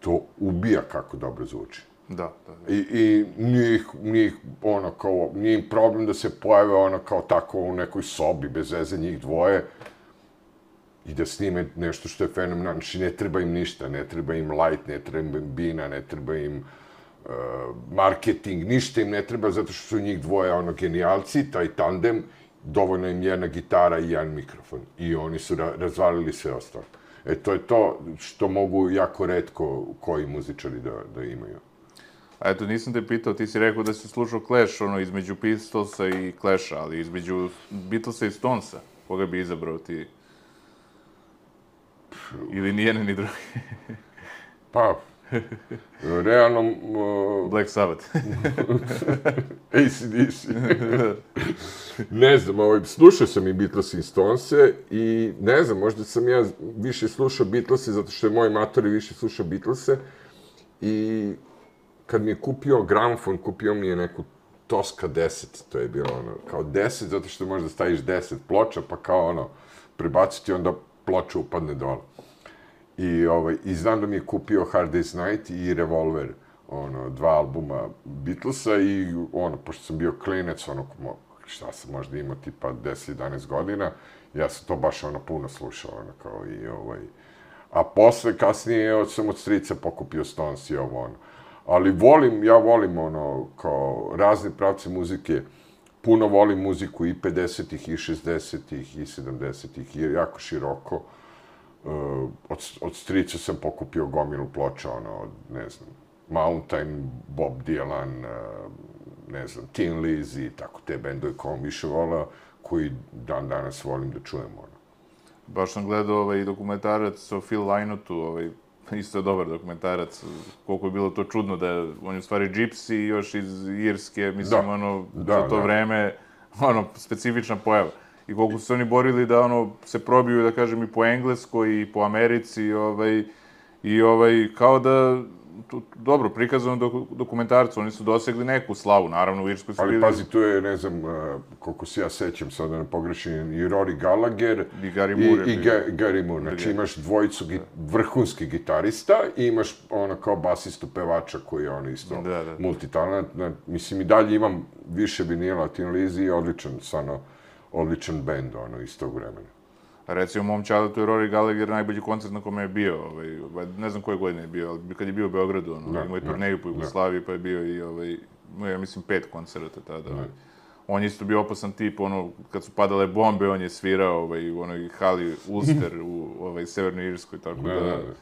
To ubija kako dobro zvuči. da, da, da. I, i nije, ih- nije, ih, ono, kao, nije im problem da se pojave ono kao tako u nekoj sobi bez veze njih dvoje i da snime nešto što je fenomenalno. Znači, ne treba im ništa, ne treba im light, ne treba im bina, ne treba im uh, marketing, ništa im ne treba zato što su njih dvoje ono genijalci, taj tandem, dovoljno im jedna gitara i jedan mikrofon. I oni su ra razvalili sve ostalo. E, to je to što mogu jako redko koji muzičari da, da imaju. A eto, nisam te pitao, ti si rekao da si slušao Clash, ono, između Pistolsa i Clasha, ali između Beatlesa i Stonesa, koga bi izabrao ti? Ili ni jedan ni drugi? Pa, realno, uh, Black Sabbath. ACDC. ne znam, ovaj, slušao sam i Beatles i Stonese i ne znam, možda sam ja više slušao Beatlese zato što je moj matori više slušao Beatlese i kad mi je kupio gramofon, kupio mi je neku Tosca 10, to je bilo ono, kao 10, zato što možda staviš 10 ploča, pa kao ono, prebaciti onda ploča upadne dole. I, ovaj, I znam da mi je kupio Hard Day's Night i Revolver, ono, dva albuma Beatlesa i ono, pošto sam bio klinec, ono, šta sam možda imao, tipa 10-11 godina, ja sam to baš ono puno slušao, ono, kao i ovaj... A posle, kasnije, sam od strica pokupio Stones i ovo, ono. Ali volim, ja volim, ono, kao razne pravce muzike, puno volim muziku i 50-ih, i 60-ih, i 70-ih, i jako široko. Uh, od, od strica sam pokupio gomilu ploča, ono, od, ne znam, Mountain, Bob Dylan, uh, ne znam, Tin Lizzy, tako te bendove koje više vola, koji dan danas volim da čujem, ono. Baš sam gledao ovaj dokumentarac o Phil Lynottu, ovaj, isto je dobar dokumentarac, koliko je bilo to čudno da je, on je u stvari gypsy još iz Irske, mislim, Da. ono, Da, za to da. vreme, ono, specifična pojava. I koliko su se oni borili da, ono, se probiju, da kažem, i po Engleskoj, i po Americi, ovaj, i ovaj, kao da, tu, dobro, prikazano dok, dokumentarcu, oni su dosegli neku slavu, naravno u Irskoj su Ali pazi, tu je, ne znam, uh, koliko se ja sećam, sad da ne pogrešim, i Rory Gallagher I Gary Moore i, i. Ga, Gary Moore. Znači imaš dvojicu gi, vrhunskih gitarista i imaš ono kao basistu pevača koji je on isto Da, da. multitalent. Mislim i dalje imam više vinila, Tin Lizzy odličan, stvarno, odličan bend, ono, iz tog vremena. Recimo, mom čaletu je Rory Gallagher najbolji koncert na kome je bio, ovaj, ne znam koje godine je bio, ali kad je bio u Beogradu, ono, Da, imao je turneju po da. Jugoslaviji, pa je bio i, ovaj, je, ja mislim, pet koncerta tada. Ovaj. On je isto bio opasan tip, ono, kad su padale bombe, on je svirao ovaj, u onoj hali Ulster u ovaj, Severnoj Irskoj, tako da, Da, da, da.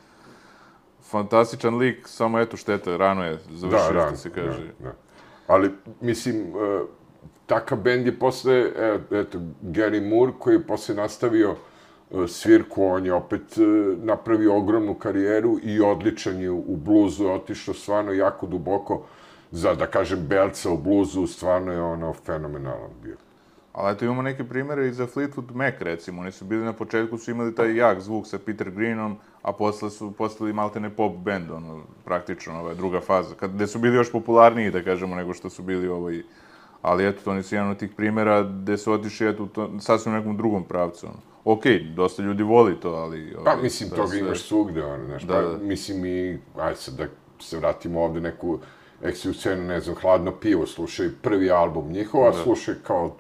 fantastičan lik, samo eto šteta, rano je završio, da, što se kaže. Da, da. Ali, mislim, uh, takav bend je posle, e, eto, Gary Moore, koji je posle nastavio e, svirku, on je opet e, napravio ogromnu karijeru i odličan je u bluzu, otišao stvarno jako duboko, za, da kažem, belca u bluzu, stvarno je ono fenomenalan bio. Ali eto imamo neke primere i za Fleetwood Mac, recimo. Oni su bili na početku, su imali taj jak zvuk sa Peter Greenom, a posle su postali maltene pop band, ono, praktično, ova druga faza. Kad, gde su bili još popularniji, da kažemo, nego što su bili ovaj... Ali eto, oni su jedan od tih primera gde su otišli, eto, to, sasvim u nekom drugom pravcu, ono. Okej, dosta ljudi voli to, ali... Pa, ovaj, mislim, da toga sve- imaš svugde, ono, znaš, Da, pa, da. mislim i, aj sad da se vratimo ovde neku eksiju scenu, ne znam, Hladno pivo, slušaj prvi album njihova, Da. slušaj kao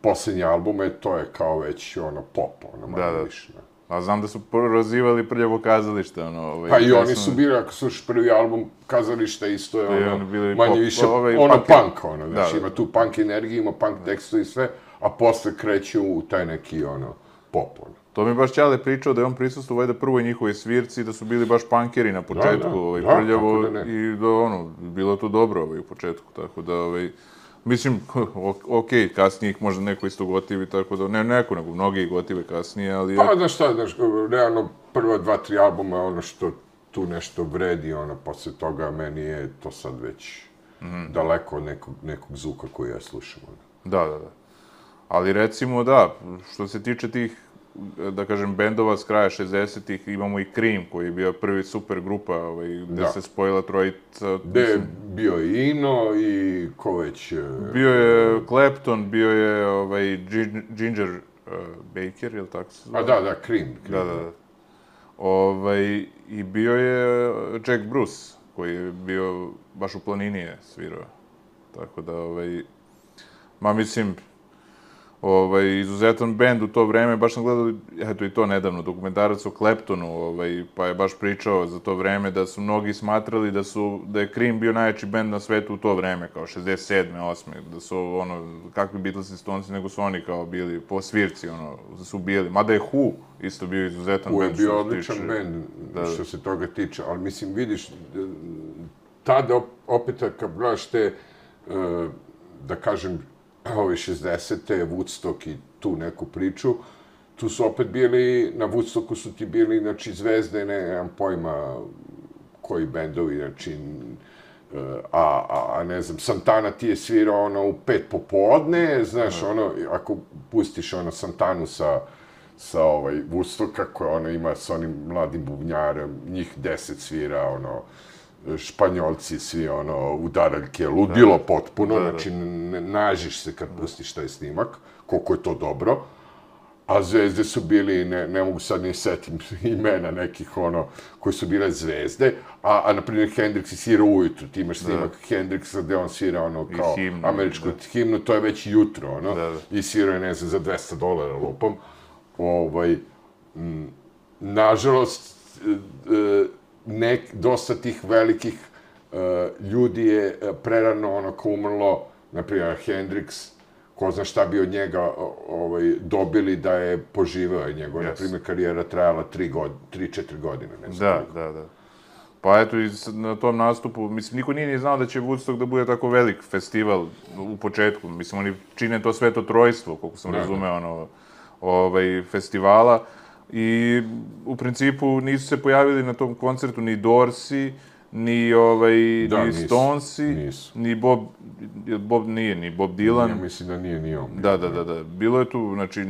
posljednji album, e, to je kao već, ono, pop, ono, Da, da. više. A znam da su prozivali prljavo kazalište, ono... Ovaj, Pa i oni su bili, ako slušaš prvi album kazališta, isto je i ono, oni bili manje pop- više, ovaj, ono punk- punk, ono, znači Da, da. ima tu punk energiju, ima punk tekstu i sve, a posle kreću u taj neki, ono, pop, ono. To mi baš Ćale pričao da je on prisustuo valjda prvoj njihovoj svirci, da su bili baš punkeri na početku, da. ovaj, Da, prljavo, da i da ono, bilo to dobro ovaj, u početku, tako da, ovaj, mislim, o- okej, kasnije ih možda neko isto gotivi, tako da, ne neko, nego mnogi ih gotive kasnije, ali... Pa, znaš šta, znaš, realno, prva dva, tri albuma, ono što tu nešto vredi, ono, posle toga meni je to sad već Mhm. daleko od nekog, nekog zvuka koji ja slušam, ono. Da, da, da. Ali recimo da, što se tiče tih, da kažem, bendova s kraja 60-ih, imamo i Cream, koji je bio prvi super grupa, ovaj, gde Da. se spojila trojica. Gde je bio i Ino i ko već... e, Bio je Clapton, bio je ovaj, Gin- Ginger uh, Baker, je li tako se zove? A da, da, Cream. Da, da, da. Ovaj, I bio je Jack Bruce, koji je bio baš u planini je svirao. Tako da, ovaj, ma mislim, ovaj, izuzetan bend u to vreme, baš sam gledao, eto i to nedavno, dokumentarac o Claptonu, ovaj, pa je baš pričao za to vreme da su mnogi smatrali da su, da je Cream bio najjači bend na svetu u to vreme, kao 67. 8. da su, ono, kakvi Beatles i Stonesi, nego su oni kao bili po svirci, ono, da su bili, mada je Who isto bio izuzetan Who je bend. bio odličan tiče- bend Da. što se toga tiče, ali mislim, vidiš, tada op- opet kad gledaš te, e, da kažem, ove 60. Woodstock i tu neku priču, tu su opet bili, na Woodstocku su ti bili, znači, zvezde, ne, nemam pojma koji bendovi, znači, e, a, a, a ne znam, Santana ti je svirao ono u pet popodne, znaš, ono, ako pustiš ono Santanu sa, sa ovaj Woodstocka koja ono ima sa onim mladim bubnjarem, njih deset svira, ono, španjolci svi ono udaraljke, ludilo potpuno, Da, da. znači ne, nažiš se kad pustiš taj snimak, koliko je to dobro. A zvezde su bili, ne, ne mogu sad ni setim imena nekih, ono, koji su bile zvezde, a, a na primjer, Hendrix i svira ujutru, ti imaš snimak Hendrixa gde on svira, ono, kao himnu, američku da. himnu, to je već jutro, ono, Da, da. i svira je, ne znam, za 200 dolara lupom. Ovaj, m, nažalost, e, e, nek, dosta tih velikih e, ljudi je e, prerano ono kao umrlo, na primjer Hendrix, ko zna šta bi od njega ovaj, dobili da je poživao njegov, Yes. na primjer, karijera trajala 3 god, 3-4 godine, ne znam. Da, da, da. Pa eto, i na tom nastupu, mislim, niko nije ni znao da će Woodstock da bude tako velik festival u početku. Mislim, oni čine to sve to trojstvo, koliko sam Da, razumeo, ono, ovaj, festivala. I u principu nisu se pojavili na tom koncertu ni Dorsi, ni, ovaj, Da, ni nisu, Stonesi, nisu. ni Bob, Bob nije, ni Bob Dylan. Ja mislim da nije ni on. Da, da, da, da. Bilo je tu, znači,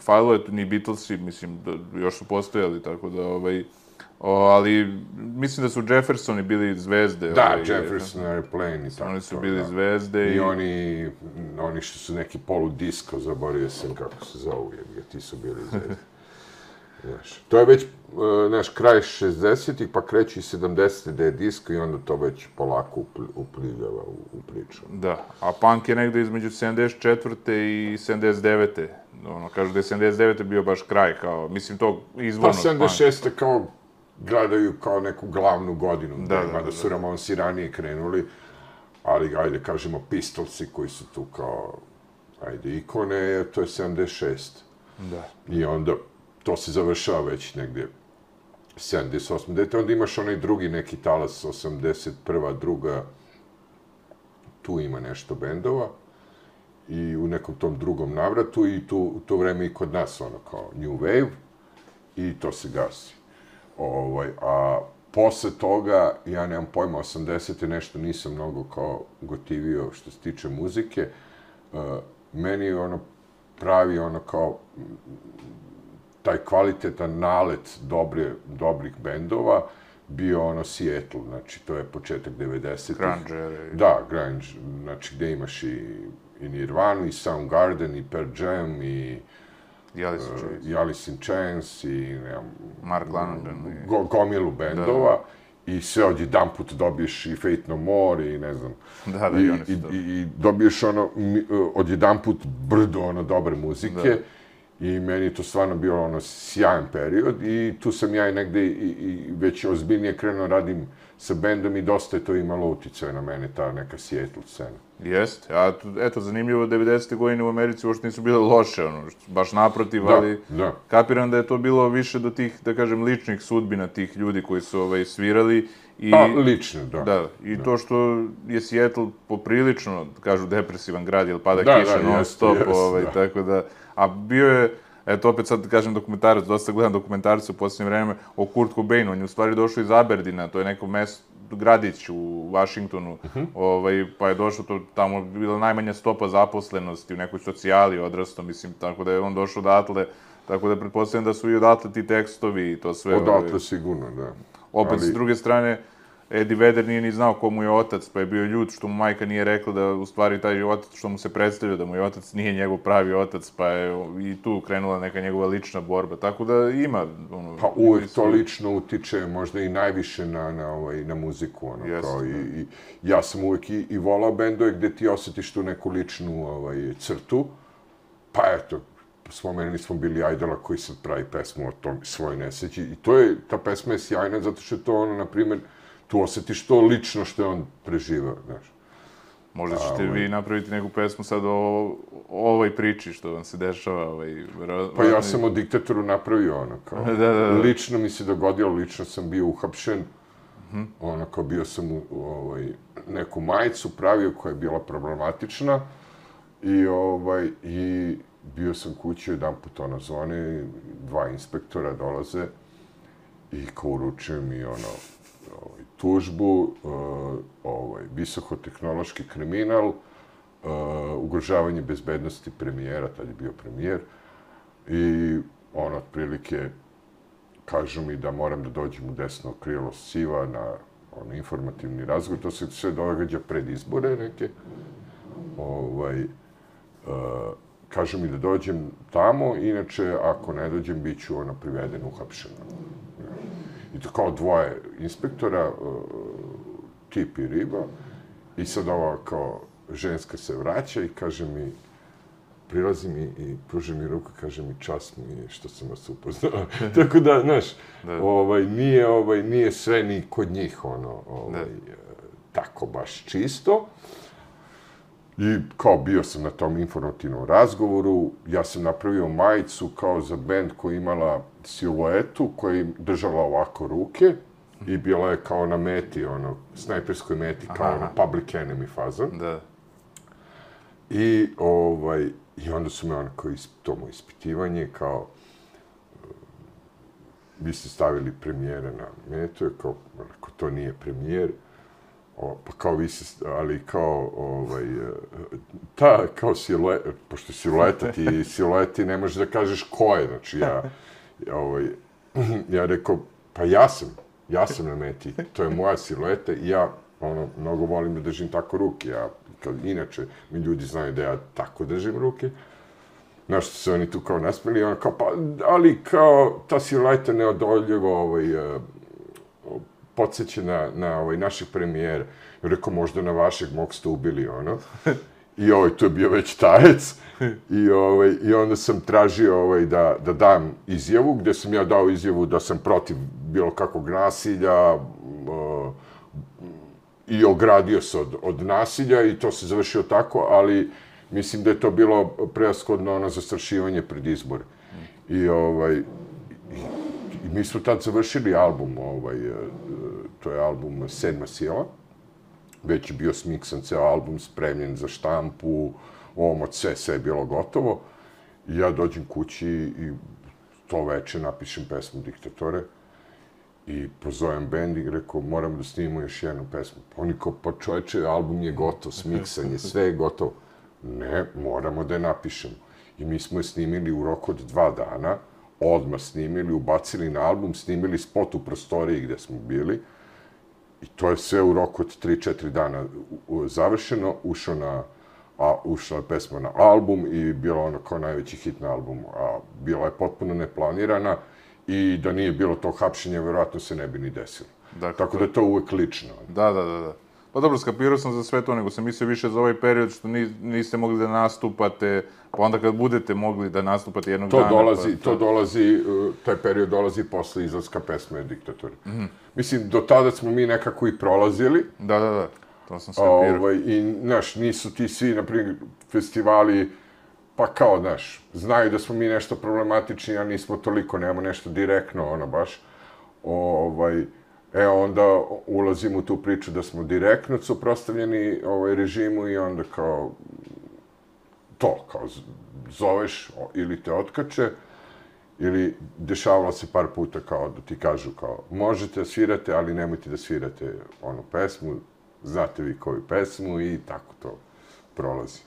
falilo je tu ni Beatlesi, mislim, da, još su postojali, tako da, ovaj, o, ali mislim da su Jeffersoni bili zvezde. Da, ovaj, Jefferson Airplane i tako. Oni su bili da. zvezde i... I oni, oni što su neki poludisko, zaboravio sam kako se zovu, jer ti su bili zvezde. Znaš, to je već, e, znaš, kraj 60-ih, pa kreće i 70 da je disko i onda to već polako upl- upliljava u, u priču. Da, a punk je negde između 74. i 79. Ono, kažu da je 79. bio baš kraj, kao, mislim, tog Pa izvornog punka. 76. kao gledaju kao neku glavnu godinu, da, da, da, da, su Ramonsi ranije krenuli, ali ajde kažemo Pistolsi koji su tu kao, ajde, ikone, to je 76. Da. I onda to se završava već negdje 78. Dete, onda imaš onaj drugi neki talas, 81. druga, tu ima nešto bendova i u nekom tom drugom navratu i tu u to vreme i kod nas ono kao New Wave i to se gasi. Ovaj, a posle toga, ja nemam pojma, 80. nešto nisam mnogo kao gotivio što se tiče muzike. Uh, meni je ono pravi ono kao taj kvalitetan nalet dobre, dobrih bendova bio ono Seattle, znači to je početak 90-ih. Grunge Da, grunge, znači gde imaš i, i Nirvana, i Soundgarden, i Pearl Jam, i, I Alice in Chains. i Alice in Chains, i Mark Lanegan. i- go, gomilu bendova, i sve odjedan put dobiješ i Fate No More, i ne znam, Da, da, i, i i, i, dobiješ ono, mi- odjedan put brdo ono dobre muzike, I meni je to stvarno bio ono sjajan period i tu sam ja i negde i, i već ozbiljnije krenuo radim sa bendom i dosta je to imalo utjecaja na mene, ta neka Seattle scena. Jeste, a tu- eto, zanimljivo, 90. godine u Americi uopšte nisu bile loše, ono, baš naprotiv, Da, ali da. kapiram da je to bilo više do tih, da kažem, ličnih sudbina tih ljudi koji su ovaj, svirali. I, Pa, lično, da. Da, i to što je Seattle poprilično, kažu, depresivan grad, jer pada Da, kiša da, non stop, jest, ovaj, da. tako da, a bio je, eto opet sad kažem dokumentarac, dosta gledam dokumentarce u posljednje vreme o Kurt Cobainu, on je u stvari došao iz Aberdina, to je neko mesto, gradić u Washingtonu, Mhm. ovaj, pa je došao to, tamo bila najmanja stopa zaposlenosti u nekoj socijali odrasto, mislim, tako da je on došao odatle, tako da pretpostavljam da su i odatle ti tekstovi i to sve. ovaj, Odatle sigurno, da. Opet, Ali- s druge strane, Eddie Vedder nije ni znao ko mu je otac, pa je bio ljud što mu majka nije rekla da u stvari taj otac što mu se predstavlja da mu je otac nije njegov pravi otac, pa je i tu krenula neka njegova lična borba. Tako da ima ono Pa uvek su- to lično utiče možda i najviše na, na, ovaj, na muziku, ono, Jeste, kao i, i, ja sam uvek i, i volao bendove gde ti osjetiš tu neku ličnu ovaj, crtu, pa eto, spomenuli smo bili Idola koji sad pravi pesmu o tom svoj neseći i to je, ta pesma je sjajna zato što je to ono, na primjer, tu osjetiš to lično što je on preživao, znaš. Možda ćete ovaj. vi napraviti neku pesmu sad o, o ovoj priči što vam se dešava. Ovaj, Pa ja sam o diktatoru napravio ono, kao, Da, da, da. lično mi se dogodilo, lično sam bio uhapšen, ono, kao bio sam u, ovaj, neku majicu pravio koja je bila problematična i, ovaj, i bio sam kući jedan put ono zvone, dva inspektora dolaze i kao uručuju mi ono, tužbu, uh, ovaj, visokotehnološki kriminal, uh, ugrožavanje bezbednosti premijera, tad je bio premijer, i on otprilike kažu mi da moram da dođem u desno krilo Siva na on, informativni razgovor, to se sve događa pred izbore neke. Ovaj, uh, kažu mi da dođem tamo, inače ako ne dođem, bit ću ono, priveden, uhapšen. I to kao dvoje inspektora, uh, tip i riba, i sad ova kao ženska se vraća i kaže mi, prilazi mi i pruži mi ruku, kaže mi čast mi je što sam vas upoznao. Tako da, znaš, Da. ovaj, nije, ovaj, nije sve ni kod njih, ono, ovaj, e, tako baš čisto. I kao bio sam na tom informativnom razgovoru, ja sam napravio majicu kao za bend koja imala siluetu, koja je držala ovako ruke i bila je kao na meti, ono, snajperskoj meti, kao Aha. ono, public enemy fazon. Da. I, ovaj, I onda su me onako, is, to moje ispitivanje, kao, e, vi ste stavili premijera na metu, je kao, rekao, to nije premijer, o, pa kao vi se, ali kao, ovaj, e, ta, kao silueta, pošto je silueta, ti silueti ne možeš da kažeš ko je, znači ja, ovaj, ja rekao, pa ja sam, ja sam na meti, to je moja silueta i ja, ono, mnogo volim da držim tako ruke, ja, kad, inače, mi ljudi znaju da ja tako držim ruke, Znaš što se oni tu kao nasmeli, ono kao, pa, ali kao, ta silueta neodoljivo, ovaj, uh, podsjeća na, na ovaj, naših premijera. Ja rekao, možda na vašeg mog ste ubili, ono. I ovaj, to je bio već tajec. I, ovaj, I onda sam tražio ovaj, da, da dam izjavu, gdje sam ja dao izjavu da sam protiv bilo kakvog nasilja, uh, i ogradio se od, od nasilja i to se završilo tako, ali mislim da je to bilo preaskodno ono zastrašivanje pred izbore. I ovaj, i, mi smo tad završili album, ovaj, e, to je album Sedma sila, već je bio smiksan ceo album, spremljen za štampu, ovom od sve, sve je bilo gotovo. I ja dođem kući i to veče napišem pesmu Diktatore i pozovem bend i rekao, moramo da snimimo još jednu pesmu. Pa oni kao, pa čoveče, album je gotov, smiksan je, sve je gotovo. Ne, moramo da je napišemo. I mi smo je snimili u roku od dva dana, odmah snimili, ubacili na album, snimili spot u prostoriji gde smo bili. I to je sve u roku od 3-4 dana završeno, ušao na a ušla je pesma na album i bila ono kao najveći hit na albumu, a bila je potpuno neplanirana i da nije bilo tog hapšenja, verovatno se ne bi ni desilo. Dakle, Tako da je to uvek lično. Da, da, da, da. Pa dobro, skapirao sam za sve to, nego sam mislio više za ovaj period što ni, niste mogli da nastupate, pa onda kad budete mogli da nastupate jednog To dana... dolazi, pa, to dolazi, uh, taj period dolazi posle izlaska pesme Diktator. Mislim, do tada smo mi nekako i prolazili, Da, da, da, to sam skapirao. ovaj, i, znaš, nisu ti svi, na primjer, festivali, pa kao, znaš, znaju da smo mi nešto problematični, a nismo toliko, nemamo nešto direktno, ono, baš. Ovaj, e, onda ulazimo u tu priču da smo direktno suprostavljeni ovaj, režimu i onda kao, to, kao, zoveš ili te otkače, ili dešavalo se par puta kao da ti kažu kao možete da svirate, ali nemojte da svirate onu pesmu, znate vi koju pesmu i tako to prolazi.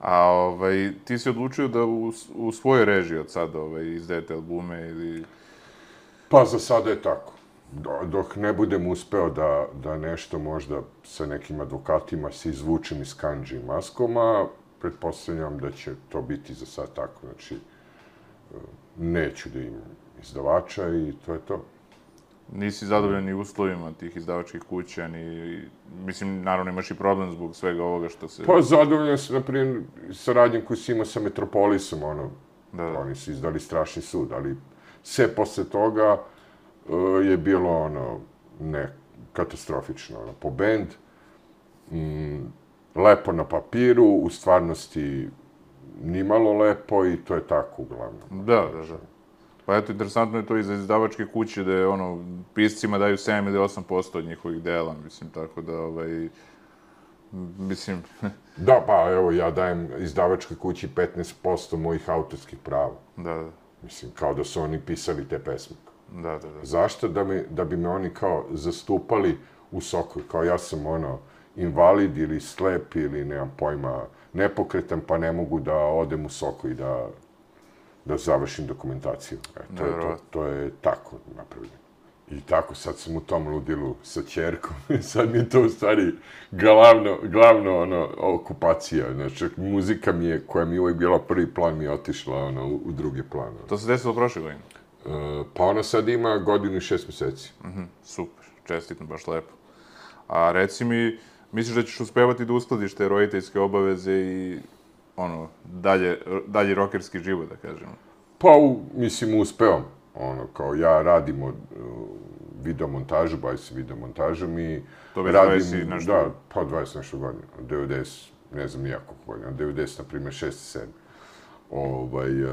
A ovaj, ti si odlučio da u, u svojoj režiji od sada ovaj, izdajete albume ili... Pa za sada je tako. Do- Dok ne budem uspeo da, da nešto možda sa nekim advokatima se izvučem iz kanđi i maskoma, pretpostavljam da će to biti za sad tako. Znači, neću da imam izdavača i to je to. Nisi zadovoljan ni uslovima tih izdavačkih kuća, ni... Mislim, naravno imaš i problem zbog svega ovoga što se... Pa zadovoljan sam, na primjer, saradnjom koju si imao sa Metropolisom, ono, Da, da. oni su izdali strašni sud, ali sve posle toga je bilo, ono, ne, katastrofično, ono, po bend, mm, lepo na papiru, u stvarnosti nimalo lepo i to je tako uglavnom. Da, da, da. Pa eto, interesantno je to i za izdavačke kuće, da je ono, piscima daju 7 ili 8% od njihovih dela, mislim, tako da, ovaj, mislim, Da, pa evo, ja dajem izdavačkoj kući 15% mojih autorskih prava. da, da, Mislim, kao da su oni pisali te pesme. Da, da, da. Zašto? Da, me, da bi me oni kao zastupali u soku. Kao ja sam ono invalid ili slep ili nemam pojma nepokretan pa ne mogu da odem u soku i da, da završim dokumentaciju. E, to, je to, to je tako napravljeno. I tako, sad sam u tom ludilu sa čerkom. sad mi je to u stvari glavno, glavno ono, okupacija. Znači, muzika mi je, koja mi je uvijek bila prvi plan, mi je otišla ono, u, u drugi plan. Ono. To se desilo prošle godine. E, pa ona sad ima godinu i šest meseci. Mhm, super, čestitam, baš lepo. A reci mi, misliš da ćeš uspevati da uskladiš te roditeljske obaveze i ono, dalje, dalje rokerski život, da kažemo? Pa, u, mislim, uspevam. Ono, kao ja radim od, uh, videomontažu, bavim se videomontažom i To već radim, 20 i nešto Da, pa 20 nešto godina. 90, ne znam nijako godina. 90, na primjer, 6 7. Ovaj, uh,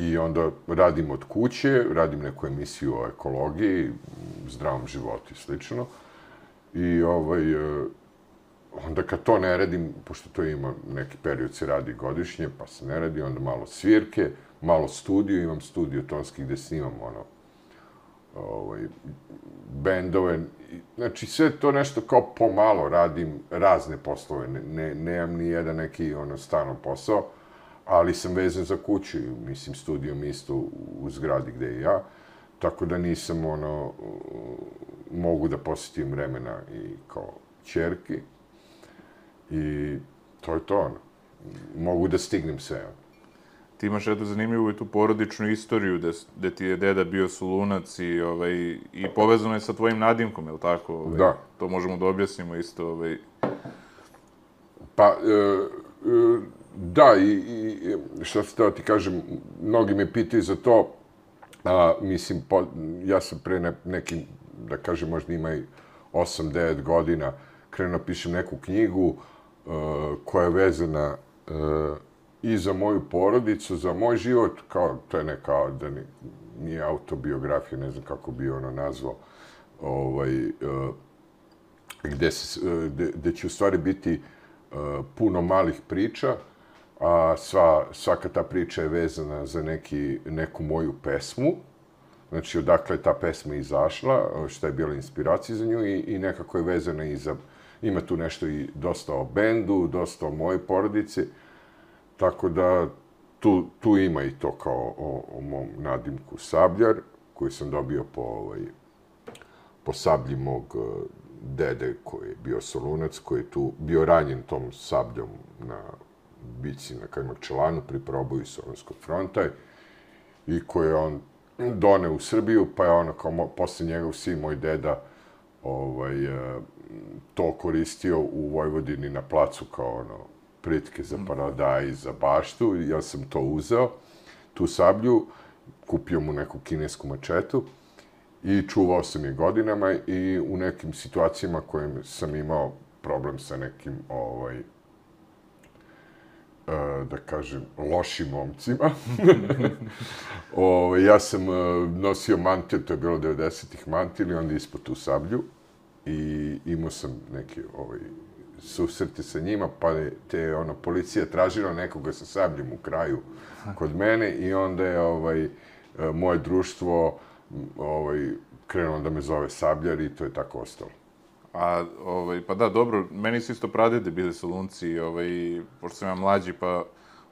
I onda radim od kuće, radim neku emisiju o ekologiji, zdravom životu i slično. I ovaj, e, onda kad to ne radim, pošto to ima neki period se radi godišnje, pa se ne radi, onda malo svirke, malo studio, imam studio tonski gde snimam ono, ovaj, bendove, i- znači sve to nešto kao pomalo radim razne poslove, ne, ne, nemam ni jedan neki ono stano posao, ali sam vezan za kuću, mislim studio mi isto u, zgradi gde ja, tako da nisam ono, mogu da posjetim vremena i kao čerki, i to je to ono. Mogu da stignem sve. ono. Ti imaš eto zanimljivu i tu porodičnu istoriju da, da ti je deda bio sulunac i, ovaj, i povezano je sa tvojim nadimkom, je li tako? Ovaj, Da. To možemo da objasnimo isto. Ovaj. Pa, e, e, da, i, i što se teo ti kažem, mnogi me pitaju za to, a, mislim, po, ja sam pre ne, nekim, da kažem, možda ima i 8-9 godina, krenuo pišem neku knjigu e, koja je vezana e, i za moju porodicu, za moj život, kao, to je neka, da ni, nije autobiografija, ne znam kako bi ono nazvao, ovaj, e, gde, se, e, gde, gde će u stvari biti e, puno malih priča, a sva, svaka ta priča je vezana za neki, neku moju pesmu, znači odakle je ta pesma izašla, šta je bila inspiracija za nju i, i nekako je vezana i za, ima tu nešto i dosta o bendu, dosta o mojoj porodici, tako da tu, tu ima i to kao o, o mom nadimku Sabljar, koji sam dobio po, ovaj, po sablji mog e, dede koji je bio solunac, koji je tu bio ranjen tom sabljom na bici na Kajmakčelanu pri proboju Solunskog fronta i koji je on doneo u Srbiju, pa je ono kao posle njega svi moj deda ovaj, e, to koristio u Vojvodini na placu kao ono, pritke za paradaj, za baštu. Ja sam to uzeo, tu sablju, kupio mu neku kinesku mačetu i čuvao sam je godinama i u nekim situacijama kojim sam imao problem sa nekim ovaj, E, da kažem, lošim momcima. o, ja sam e, nosio mantil, to je bilo 90-ih mantil i onda ispod tu sablju i imao sam neke ovaj, susrete sa njima, pa je te ono, policija tražila nekoga sa sabljem u kraju kod mene i onda je ovaj, e, moje društvo ovaj, krenulo da me zove sabljar i to je tako ostalo. A, ovaj, pa da, dobro, meni su isto pradede bili solunci, ovaj, pošto sam ja mlađi, pa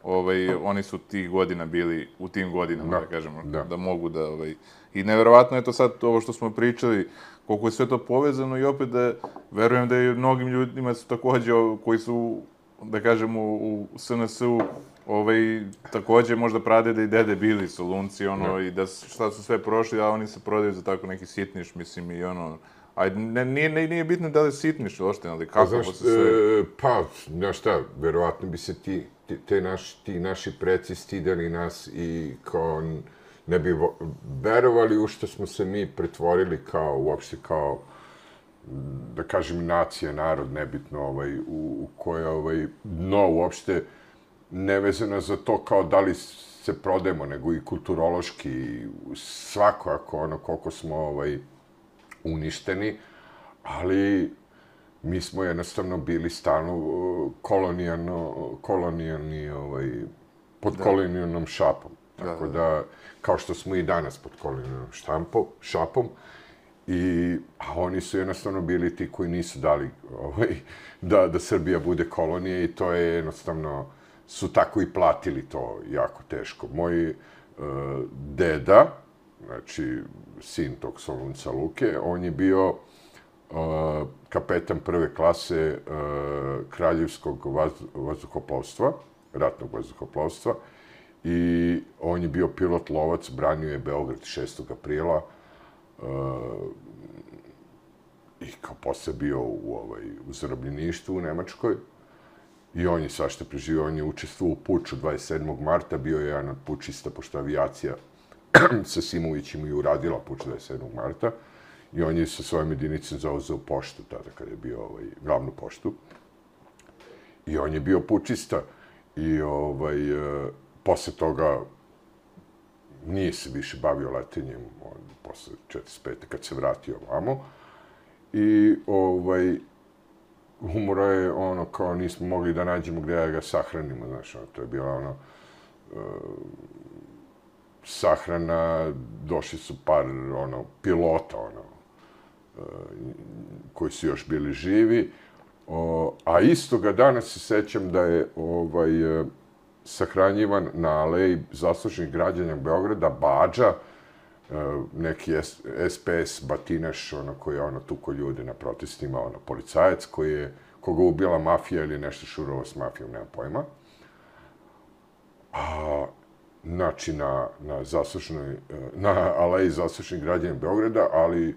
ovaj, oni su tih godina bili u tim godinama, da, da kažemo, da. da mogu da... Ovaj, I nevjerovatno je to sad ovo što smo pričali, koliko je sve to povezano i opet da verujem da i mnogim ljudima su takođe koji su, da kažemo, u SNS-u ovaj, takođe možda pradede i dede bili solunci, ono, i da šta su sve prošli, a oni se prodaju za tako neki sitniš, mislim, i ono, Ajde, ne, nije, ne, nije bitno da li sitniš uopšte, ali kako znaš, se sve... E, pa, znaš šta, verovatno bi se ti, te naš, ti naši preci stidali nas i kao ne bi verovali u što smo se mi pretvorili kao, uopšte kao, da kažem, nacija, narod, nebitno, ovaj, u, u koje, ovaj, no, uopšte, nevezano za to kao da li se prodajemo, nego i kulturološki, svako, ako ono, koliko smo, ovaj, uništeni, ali mi smo jednostavno bili stalno kolonijalno, kolonijalni, ovaj, pod da. kolonijalnom šapom. Tako da, da, kao što smo i danas pod kolonijalnom štampom, šapom, I, a oni su jednostavno bili ti koji nisu dali ovaj, da, da Srbija bude kolonija i to je jednostavno, su tako i platili to jako teško. Moj uh, deda, znači sin tog Solunca Luke, on je bio uh, kapetan prve klase uh, kraljevskog vaz, vazduhoplovstva, ratnog vazduhoplovstva, i on je bio pilot lovac, branio je Beograd 6. aprila uh, i kao posle bio u, ovaj, u zarobljeništu u Nemačkoj. I on je svašta preživio, on je učestvovao u puču 27. marta, bio je jedan od pučista, pošto avijacija sa Simovićima i uradila po 47. marta. I on je sa svojom jedinicom zauzeo poštu, tada kada je bio ovaj, glavnu poštu. I on je bio pučista. I ovaj, e, posle toga nije se više bavio letenjem, on, posle 45. kad se vratio ovamo. I ovaj, umora je ono kao nismo mogli da nađemo gdje ga sahranimo, znaš, ono, to je bilo ono, e, sahrana, došli su par ono, pilota, ono, e, koji su još bili živi. O, a istoga dana se sećam da je ovaj, e, sahranjivan na aleji zaslužnih građanja Beograda Bađa, e, neki SPS batinaš, ono, koji je ono, tuko ljude na protestima, ono, policajac koji je, koga ubila mafija ili nešto šurovo s mafijom, nema pojma. A, znači na, na zaslušnoj, e, na aleji zaslušnih građana Beograda, ali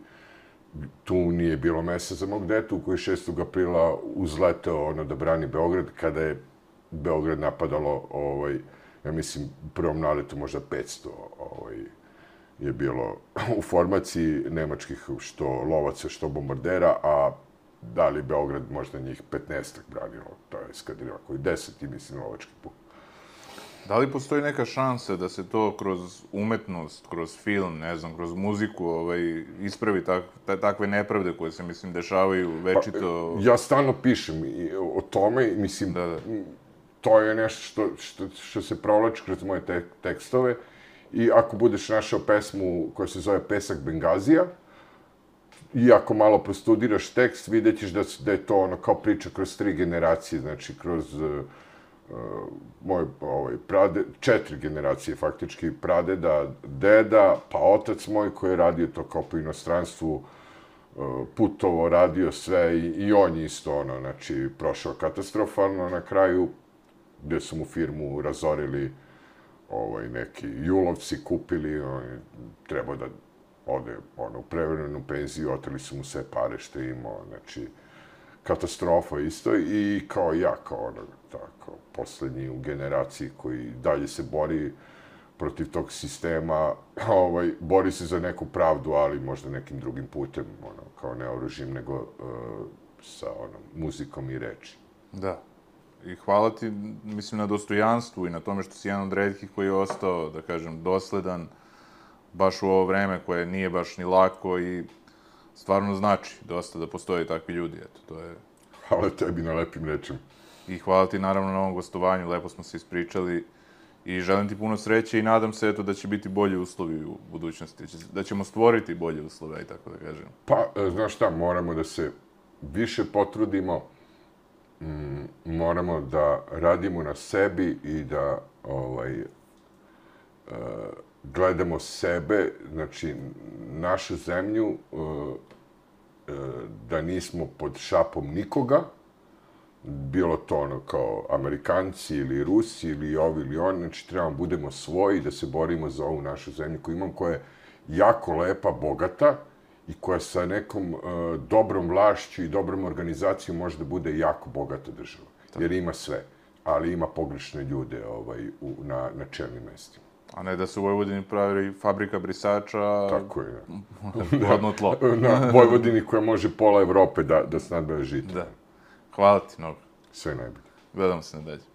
tu nije bilo mesta za mog detu koji 6. aprila uzleteo ono da brani Beograd kada je Beograd napadalo ovaj ja mislim u prvom naletu možda 500 ovaj je bilo u formaciji nemačkih što lovaca što bombardera a da li Beograd možda njih 15 branilo to je skadrila koji 10 i mislim lovački puk. Da li postoji neka šansa da se to kroz umetnost, kroz film, ne znam, kroz muziku ovaj, ispravi tak, takve nepravde koje se, mislim, dešavaju večito? Pa, ja stalno pišem o tome, mislim, da, da. to je nešto što, što, što se provlači kroz moje te, tekstove. I ako budeš našao pesmu koja se zove Pesak Bengazija, i ako malo prostudiraš tekst, vidjet ćeš da, da je to ono kao priča kroz tri generacije, znači kroz... Uh, moj ovaj, prade, četiri generacije faktički, pradeda, deda, pa otac moj koji je radio to kao po inostranstvu, e, putovo, radio sve i, i on isto, ono, znači, prošao katastrofalno na kraju, gdje su mu firmu razorili ovaj, neki julovci, kupili, on je trebao da ode ono, u prevremenu penziju, oteli su mu sve pare što je imao, znači, katastrofa isto i kao ja, kao ono, tako, poslednji u generaciji koji dalje se bori protiv tog sistema, ovaj, bori se za neku pravdu, ali možda nekim drugim putem, ono, kao ne oružim, nego uh, sa onom, muzikom i reči. Da. I hvala ti, mislim, na dostojanstvu i na tome što si jedan od redkih koji je ostao, da kažem, dosledan baš u ovo vreme koje nije baš ni lako i stvarno znači dosta da postoje takvi ljudi. Eto, to je... Hvala tebi na lepim rečima. I hvala ti naravno na ovom gostovanju, lepo smo se ispričali i želim ti puno sreće i nadam se eto da će biti bolji uslovi u budućnosti, da ćemo stvoriti bolje uslove, i tako da kažem. Pa, e, znaš šta, moramo da se više potrudimo, mm, moramo da radimo na sebi i da ovaj, e, gledamo sebe, znači našu zemlju, e, e, da nismo pod šapom nikoga, bilo to ono kao Amerikanci ili Rusi ili ovi ili oni, znači trebamo budemo svoji da se borimo za ovu našu zemlju koju imam, koja je jako lepa, bogata i koja sa nekom uh, dobrom vlašću i dobrom organizacijom može da bude jako bogata država. Jer ima sve, ali ima pogrešne ljude ovaj, u, na, na čelnim mestima. A ne da se u Vojvodini pravi fabrika brisača... Tako je. Hladno tlo. na Vojvodini koja može pola Evrope da, da snadbaju žito. Da. Hvala ti mnogo. Sve najbolje. Gledamo se na dalje.